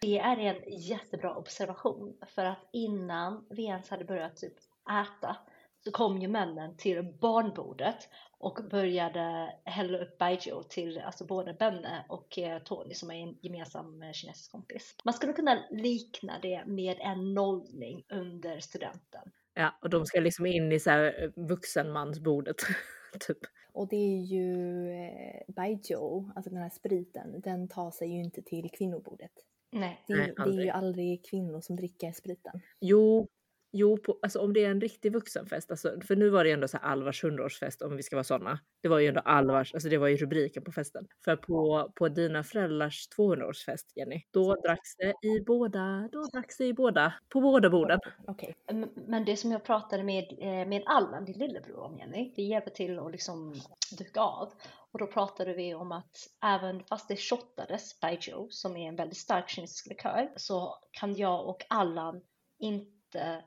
Det är en jättebra observation för att innan vi ens hade börjat typ äta så kom ju männen till barnbordet och började hälla upp baijiu till alltså både Benne och eh, Tony som är en gemensam eh, kinesisk kompis. Man skulle kunna likna det med en nollning under studenten. Ja, och de ska liksom in i så här eh, vuxenmansbordet. typ. Och det är ju eh, baijiu, alltså den här spriten, den tar sig ju inte till kvinnobordet. Nej. Det är, Nej, det är ju aldrig. aldrig kvinnor som dricker spriten. Jo, jo på, alltså om det är en riktig vuxenfest, alltså, för nu var det ju ändå så här Alvars hundraårsfest om vi ska vara sådana. Det var ju ändå Alvars, alltså det var ju rubriken på festen. För på, på dina föräldrars 200-årsfest Jenny, då dracks det i båda, då dracks det i båda, på båda borden. Okej. M- Men det som jag pratade med, eh, med Allan, din lillebror om Jenny, det hjälper till att liksom duka av. Och då pratade vi om att även fast det shottades baijiu, som är en väldigt stark kinesisk likör, så kan jag och Allan inte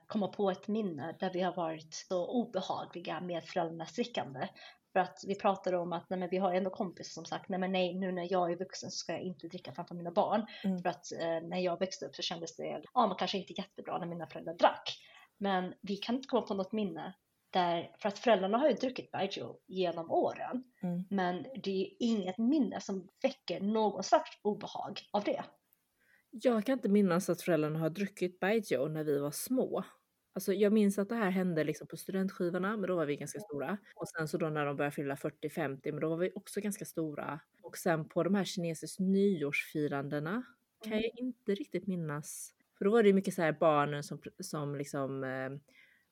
komma på ett minne där vi har varit så obehagliga med föräldrarnas drickande. För att vi pratade om att nej, vi har ändå kompisar som sagt, nej men nej, nu när jag är vuxen så ska jag inte dricka framför mina barn. Mm. För att eh, när jag växte upp så kändes det, ja men kanske inte jättebra när mina föräldrar drack. Men vi kan inte komma på något minne där, för att föräldrarna har ju druckit baijiu genom åren. Mm. Men det är inget minne som väcker någon slags obehag av det. Jag kan inte minnas att föräldrarna har druckit baijiu när vi var små. Alltså jag minns att det här hände liksom på studentskivorna, men då var vi ganska stora. Och sen så då när de började fylla 40-50, men då var vi också ganska stora. Och sen på de här kinesiska nyårsfirandena kan jag inte riktigt minnas. För då var det ju mycket så här barnen som, som liksom eh,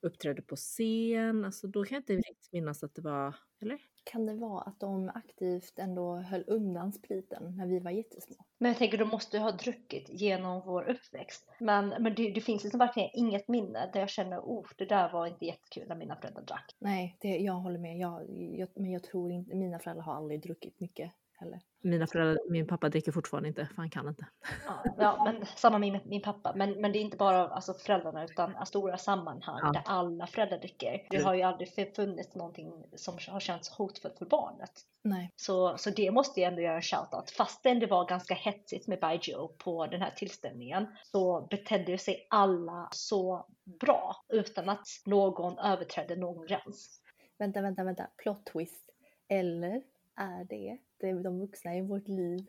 uppträdde på scen. Alltså då kan jag inte riktigt minnas att det var, eller? Kan det vara att de aktivt ändå höll undan spriten när vi var jättesmå? Men jag tänker, de måste ju ha druckit genom vår uppväxt. Men, men det, det finns liksom verkligen inget minne där jag känner, oh, det där var inte jättekul när mina föräldrar drack. Nej, det, jag håller med. Jag, jag, men jag tror inte, mina föräldrar har aldrig druckit mycket heller. Mina föräldrar, min pappa dricker fortfarande inte, för han kan inte. Ja, ja men samma med min, min pappa. Men, men det är inte bara alltså, föräldrarna utan stora sammanhang Ja. där alla föräldrar dricker. Det har ju aldrig funnits någonting som har känts hotfullt för barnet. Nej. Så, så det måste jag ändå göra en shoutout. Fastän det var ganska hetsigt med Baijiu på den här tillställningen så betedde sig alla så bra utan att någon överträdde någon gräns. Vänta, vänta, vänta. Plot twist. Eller är det, det är de vuxna i vårt liv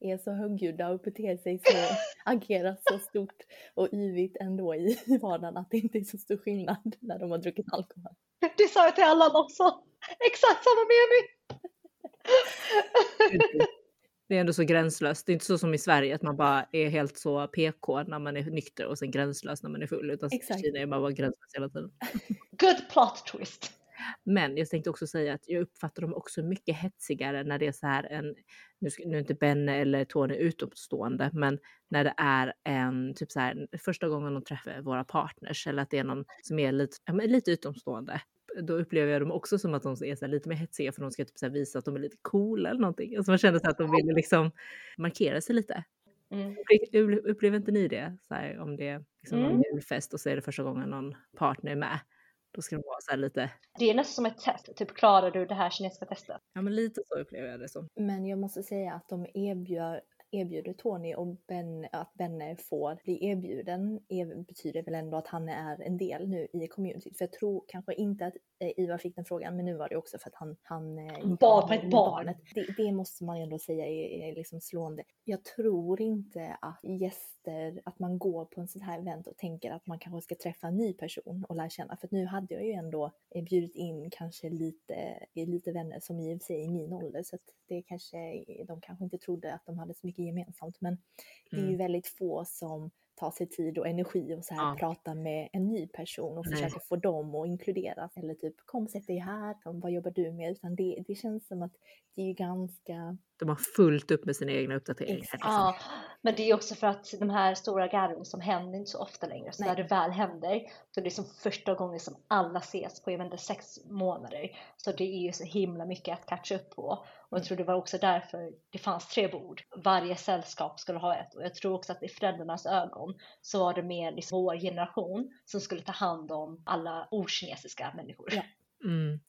är så högljudda och beter sig så, agerar så stort och yvigt ändå i vardagen att det inte är så stor skillnad när de har druckit alkohol. Det sa jag till Allan också. Exakt samma mening. Det är ändå så gränslöst. Det är inte så som i Sverige att man bara är helt så PK när man är nykter och sen gränslös när man är full. Utan Exakt. i Kina är man bara gränslös hela tiden. Good plot twist. Men jag tänkte också säga att jag uppfattar dem också mycket hetsigare när det är så här en, nu, ska, nu är inte Benne eller Tony utomstående, men när det är en, typ så här, första gången de träffar våra partners eller att det är någon som är lite, ja, men lite utomstående. Då upplever jag dem också som att de är så lite mer hetsiga för de ska typ så visa att de är lite coola eller någonting. Alltså man känner så att de vill liksom markera sig lite. Mm. Upple- Upplever inte ni det? Så här, om det är liksom någon Mm. julfest och så är det första gången någon partner är med. Då ska de vara så här lite, Det är nästan som ett test. Typ klarar du det här kinesiska testet? ja men lite så upplever jag det som. Men jag måste säga att de erbjuder, erbjuder Tony och ben, att Benne får bli erbjuden betyder väl ändå att han är en del nu i communityt. För jag tror kanske inte att Ivar fick den frågan, men nu var det också för att han, han eh, Bad med ett barn. Det, det måste man ändå säga är, är liksom slående. Jag tror inte att gäster, att man går på en sån här event och tänker att man kanske ska träffa en ny person och lära känna. För nu hade jag ju ändå eh, bjudit in kanske lite, eh, lite vänner som i och för sig är i min ålder. Så att det kanske, de kanske inte trodde att de hade så mycket gemensamt. Men det är ju Mm. väldigt få som tar sig tid och energi och så här Ja. prata med en ny person och Nej. försöka få dem att inkluderas. Eller typ kom sätt dig här, Kom, vad jobbar du med? Utan det, det känns som att det är ju ganska, De har fullt upp med sina egna uppdateringar. Exakt. liksom. Ja, men det är också för att de här stora gatherings som händer inte så ofta längre. Så Nej. när det väl händer så är det som första gången som alla ses på jag inte, sex månader. Så det är ju så himla mycket att catcha upp på. Och jag tror det var också därför det fanns tre bord. Varje sällskap skulle ha ett. Och jag tror också att i föräldrarnas ögon så var det mer liksom vår generation som skulle ta hand om alla okinesiska människor. Ja. Mm.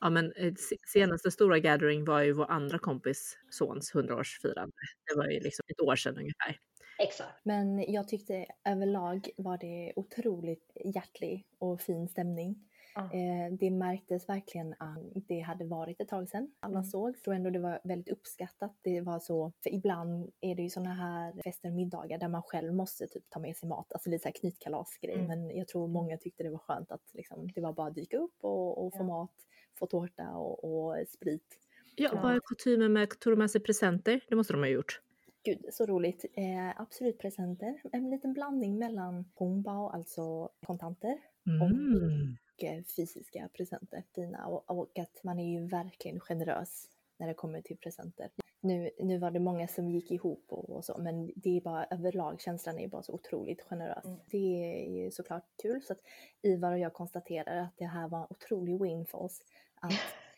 Ja, men eh, se- senaste stora gathering var ju vår andra kompis sons 100-årsfirande. Det var ju liksom ett år sedan ungefär. Exakt. men jag tyckte överlag var det otroligt hjärtlig och fin stämning. Eh, det märktes verkligen att det hade varit ett tag sedan alla Mm. såg. Jag tror ändå det var väldigt uppskattat. Det var så, för ibland är det ju sådana här fester och middagar där man själv måste typ ta med sig mat, alltså lite så här knytkalasgrej. Mm. Men jag tror många tyckte det var skönt att liksom, det var bara att dyka upp och, och få Ja. mat, få tårta och, och sprit. Ja, Ja. vad är kutymen med, tog de med sig presenter? Det måste de ha gjort. Gud, så roligt. Eh, absolut presenter. En liten blandning mellan hongbao, alltså kontanter, Mm. och eh, fysiska presenter. Fina. Och, och att man är ju verkligen generös när det kommer till presenter. Nu, nu var det många som gick ihop och, och så, men det är bara överlag, känslan är bara så otroligt generös. Mm. Det är ju såklart kul. Så att Ivar och jag konstaterar att det här var en otrolig win för oss. Att,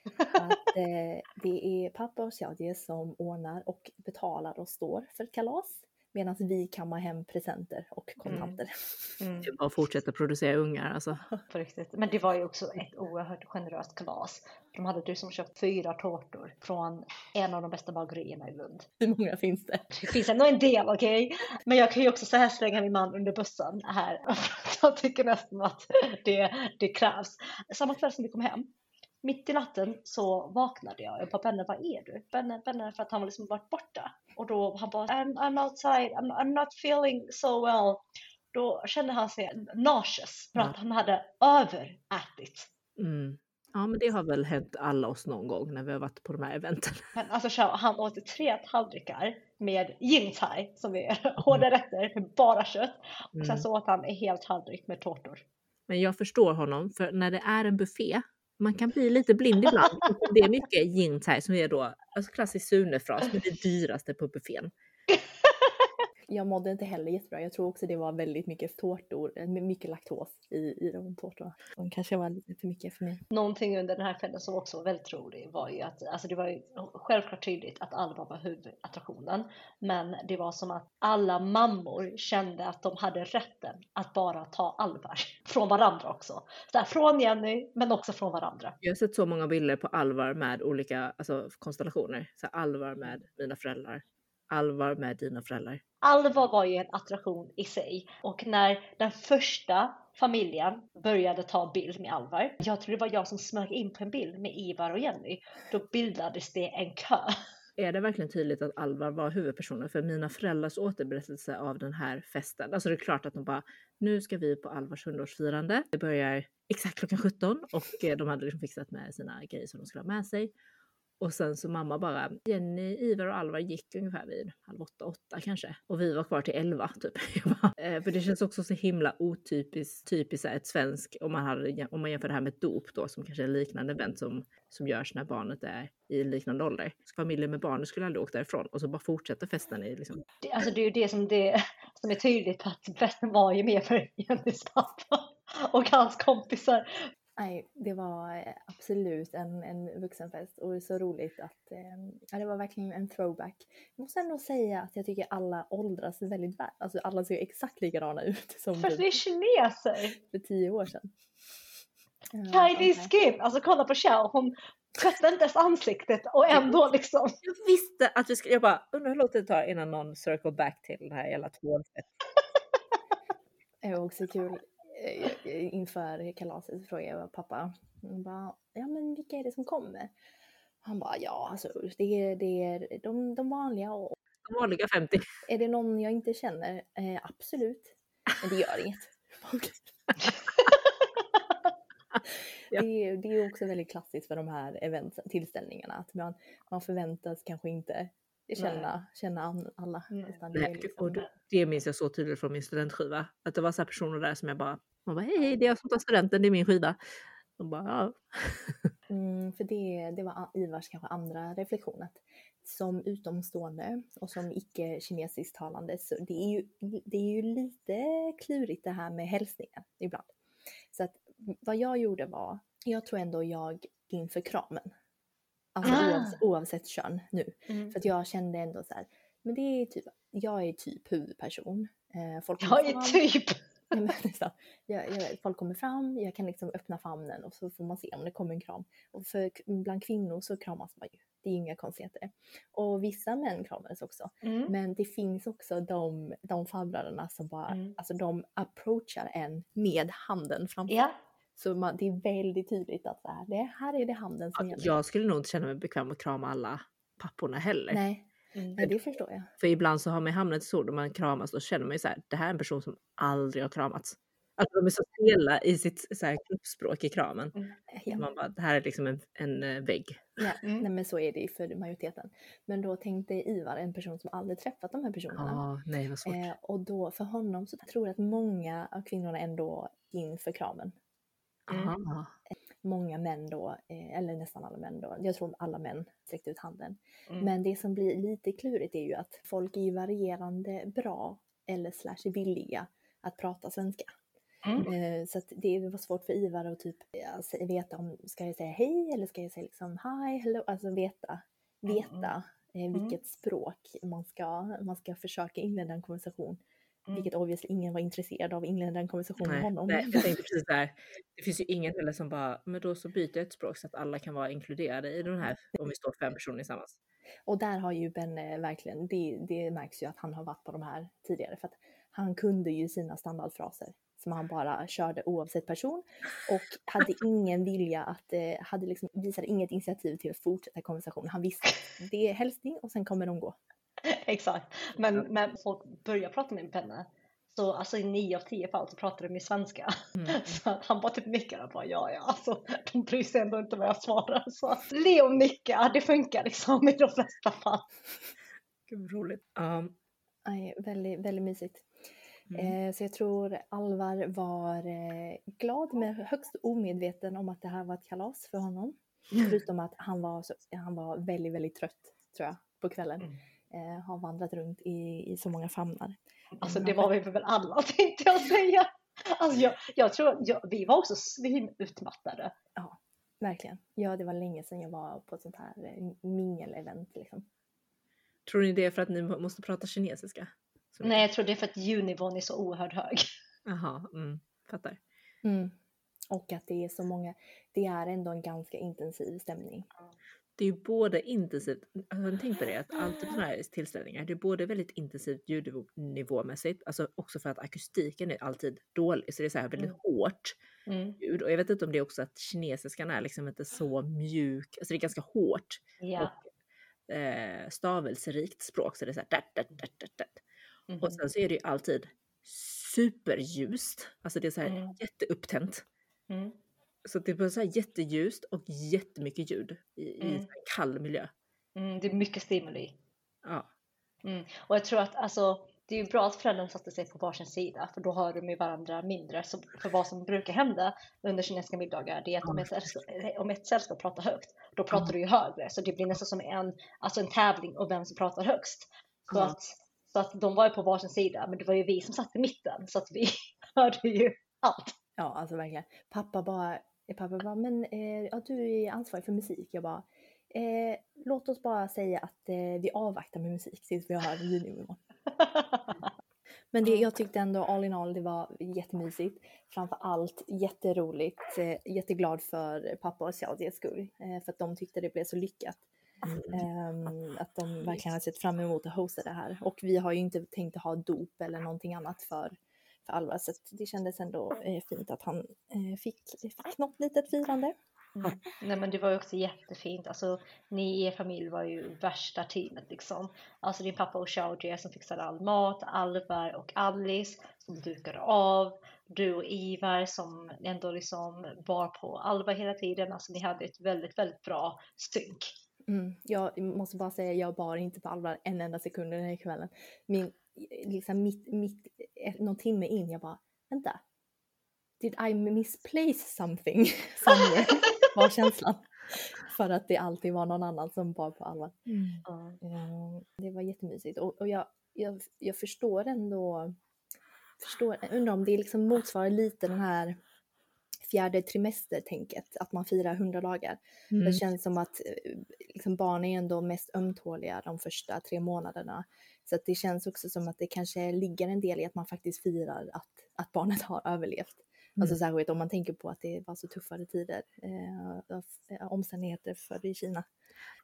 att eh, det är pappa och Xiaodie som ordnar och betalar och står för ett kalas. Medan vi kammar hem presenter och kontanter. Mm. Det är bara att fortsätta producera ungar alltså. På riktigt. Men det var ju också ett oerhört generöst kalas. De hade du som köpt fyra tårtor från en av de bästa bagerierna i Lund. Hur många finns det? Det finns ändå en del, okej? Men jag kan ju också så här slänga min man under bussen här. Jag tycker nästan att det, det krävs. Samma kväll som vi kom hem, mitt i natten så vaknade jag. Jag bara Benne, vad är du? Benne, Benne, för att han var liksom varit borta. Och då han bara I'm, I'm outside, I'm, I'm not feeling so well. då kände han sig nauseous för Ja. att han hade överätit. Mm. Ja, men det har väl hänt alla oss någon gång när vi har varit på de här eventen. Men alltså så, han åt tre tallrikar med yin thai som är hårda rätter med bara kött. Och sen Mm. så åt han en hel tallrik med tårtor. Men jag förstår honom, för när det är en buffé, man kan bli lite blind ibland. Det är mycket yin thai som är då, alltså klassisk Sune-fras, men det dyraste på buffén. Jag mådde inte heller jättebra. Jag tror också det var väldigt mycket tårtor, eh, mycket laktos i, i de tårtorna. De kanske var lite för mycket för mig. Någonting under den här kvällen som också var väldigt rolig var ju att alltså det var ju självklart tydligt att Alva var huvudattraktionen. Men det var som att alla mammor kände att de hade rätten att bara ta Alvar från varandra också. Så här, från Jenny men också från varandra. Jag har sett så många bilder på Alvar med olika alltså, konstellationer. Så Alvar med mina föräldrar, Alvar med dina föräldrar. Alva var ju en attraktion i sig och när den första familjen började ta bild med Alvar, jag tror det var jag som smög in på en bild med Ivar och Jenny, då bildades det en kö. Är det verkligen tydligt att Alvar var huvudpersonen? För mina föräldrars återberättelse av den här festen, alltså det är klart att de bara, nu ska vi på Alvars 100-årsfirande. Det börjar exakt klockan 17 och eh, de hade liksom fixat med sina grejer som de skulle ha med sig. Och sen så mamma bara, Jenny, Ivar och Alvar gick ungefär vid halv åtta, åtta kanske. Och vi var kvar till elva typ. Bara, eh, för det känns också så himla otypiskt, typiskt ett svensk, om man, hade, om man jämför det här med ett dop då, som kanske är en liknande event som, som görs när barnet är i liknande ålder. Familjen med barnet skulle aldrig åkt därifrån och så bara fortsätter festen i liksom, Det, alltså det är ju det som, det som är tydligt att festen var ju mer för Jennys pappa och hans kompisar. Nej, det var eh, absolut en, en vuxenfest och det är så roligt att eh, ja, det var verkligen en throwback. Jag måste ändå säga att jag tycker alla åldras väldigt väl. Alltså alla ser exakt likadana ut som För det är kineser! för tio år sedan. Ja, Chinese okej. skin! Alltså kolla på Xiao, hon tvättade inte ens ansiktet och ändå liksom. Jag visste att vi skulle, jag bara undrar hur lång tid det tar innan någon circle back till det här jävla tvålfett. Det var också kul. Eh, Inför kalaset så frågade jag pappa. Han bara, ja men vilka är det som kommer? Han bara, ja alltså det är, det är de, de vanliga och De vanliga 50. är det någon jag inte känner? Eh, absolut. Men det gör inget. Ja. Det är, det är också väldigt klassiskt för de här event, tillställningarna att man, man förväntas kanske inte känna, känna alla. Nej. det liksom- och det, det minns jag så tydligt från min studentskiva. Att det var så här personer där som jag bara, man bara hej, hej det är jag som tar studenten, det är min skiva. De bara ja. Mm, för det, det var Ivars kanske andra reflektion. Att som utomstående och som icke kinesiskt talande så det är, ju, det är ju lite klurigt det här med hälsningar ibland. Så att vad jag gjorde var, jag tror ändå jag inför kramen. Alltså Ah. oavsett, oavsett kön nu. Mm. För att jag kände ändå så här, men det är typ, jag är typ huvudperson. Eh, folk Jag kommer är typ. Ja, jag, jag, folk kommer fram, jag kan liksom öppna famnen och så får man se om det kommer en kram. Och för, bland kvinnor så kramas man ju. Det är inga konstigheter. Och vissa män kramades också. Mm. Men det finns också de, de farbröderna som bara, Mm. alltså de approachar en med handen framför. Ja. Så man, det är väldigt tydligt att så här, det, här är det handen som gäller. Jag skulle nog inte känna mig bekväm att krama alla papporna heller. Nej, Mm. nej, det förstår jag. För ibland så har man hamnat i så då man kramas, då känner man ju så här, det här är en person som aldrig har kramats. Alltså de är så stela i sitt så här, kroppsspråk i kramen. Ja. Man bara, det här är liksom en, en eh, vägg. Ja, Mm. nej, men så är det ju för majoriteten. Men då tänkte Ivar, en person som aldrig träffat de här personerna. Ja, nej vad svårt. Eh, och då för honom så tror jag att många av kvinnorna ändå inför kramen. Mm. Många män då, eh, eller nästan alla män då, jag tror alla män sträckte ut handen. Mm. Men det som blir lite klurigt är ju att folk är ju varierande bra eller slash villiga att prata svenska. Mm. Eh, så det var svårt för Ivar att typ se- veta om, ska jag säga hej eller ska jag säga liksom hi, hello, alltså veta, veta eh, vilket språk man ska, man ska försöka inleda en konversation. Mm. Vilket obviously ingen var intresserad av att inleda en konversation med Nej, honom. nej, jag tänkte precis där. Det finns ju ingen heller som bara, men då så byter jag ett språk så att alla kan vara inkluderade i den här, om vi står fem personer tillsammans. Och där har ju Benne verkligen, det, det märks ju att han har varit på de här tidigare för att han kunde ju sina standardfraser som han bara körde oavsett person och hade ingen vilja att, eh, hade liksom, visade inget initiativ till att fortsätta konversationen. Han visste att det är hälsning och sen kommer de gå. Exakt. Men, men folk börjar prata med Benne Så alltså i nio av tio fall så pratar de ju svenska. Mm. Så han bara typ nickar och bara ja ja, alltså de bryr sig ändå inte vad jag svarar. Så Leo nickar, det funkar liksom i de flesta fall. Gud vad roligt. Ja. Nej, väldigt, väldigt mysigt. Mm. Eh, så jag tror Alvar var eh, glad men högst omedveten om att det här var ett kalas för honom. Förutom att han var, så, han var väldigt, väldigt trött tror jag på kvällen. Mm. Eh, har vandrat runt i, i så många famnar. Alltså Men det var vi väl alla tänkte jag säga. Alltså jag, jag tror, jag, vi var också svinutmattade. Verkligen. Ja, det var länge sedan jag var på ett sånt här eh, mingel-event liksom. Tror ni det är för att ni må- måste prata kinesiska? Mycket? Nej jag tror det är för att ljudnivån är så oerhört hög. Jaha, mm, fattar. Mm. Och att det är så många, det är ändå en ganska intensiv stämning. Det är ju både intensivt, alltså, tänkt på det? Att alltid på sådana här tillställningar, det är både väldigt intensivt ljudnivåmässigt, alltså också för att akustiken är alltid dålig, så det är så här väldigt Mm. hårt Mm. ljud. Och jag vet inte om det är också att kinesiskan är liksom inte så mjuk, alltså det är ganska hårt Ja. eh, stavelserikt språk, så det är så här dat, dat, dat, dat, dat. Mhm. Och sen så är det ju alltid superljust, alltså det är så här Mm. jätteupptänt. Mm. Så det är så här jätteljust och jättemycket ljud i, i Mm. en kall miljö. Mm, det är mycket stimuli. Ja. Mm. Och jag tror att alltså, det är bra att föräldrarna satte sig på varsin sida för då hör de ju varandra mindre. Så för vad som brukar hända under kinesiska middagar det är att om ett sällskap, om ett sällskap pratar högt då pratar du ju högre. Så det blir nästan som en, alltså en tävling om vem som pratar högst. Så, att, så att de var ju på varsin sida men det var ju vi som satt i mitten så att vi hörde ju allt. Ja, alltså verkligen. Pappa bara, pappa bara men eh, ja, du är ansvarig för musik. Jag bara, eh, låt oss bara säga att eh, vi avvaktar med musik tills vi har ljudnivån. Men det, Ja. jag tyckte ändå all in all det var jättemysigt. Framför allt jätteroligt, eh, jätteglad för pappa och Xiaojies skull. Eh, för att de tyckte det blev så lyckat. Ehm, att de verkligen har sett fram emot att hosta det här. Och vi har ju inte tänkt att ha dop eller någonting annat för, för Alvar. Så det kändes ändå eh, fint att han eh, fick, fick något litet firande. Mm. Nej men det var ju också jättefint. Alltså ni i er familj var ju värsta teamet liksom. Alltså din pappa och Xiaojie som fixade all mat, Alvar och Alice som dukade av. Du och Ivar som ändå liksom var på Alvar hela tiden. Alltså ni hade ett väldigt, väldigt bra synk. Mm. Jag måste bara säga, jag bar inte på Alvar en enda sekund den här kvällen. Min, liksom mitt, mitt, eh, någon timme in, jag bara, vänta. Did I misplace something? somewhere? var känslan. För att det alltid var någon annan som bar på Alvar. Ja. Eh, Det var jättemysigt och, och jag, jag, jag förstår ändå, förstår, undrar om det liksom motsvarar lite den här fjärde trimester-tänket, att man firar 100 dagar. Mm. Det känns som att eh, liksom, barn är ändå mest ömtåliga de första tre månaderna. Så det känns också som att det kanske ligger en del i att man faktiskt firar att, att barnet har överlevt. Alltså Mm. särskilt om man tänker på att det var så tuffare tider, eh, eh, omständigheter för i Kina.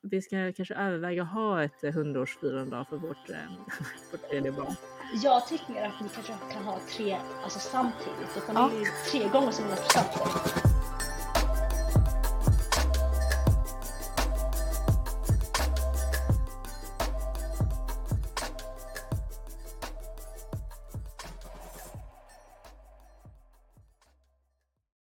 Vi ska kanske överväga att ha ett eh, hundraårsfirande för vårt, eh, vårt tredje barn. Jag tycker att ni kanske kan ha tre alltså samtidigt. Då kan Ja. ju tre gånger så många presenter.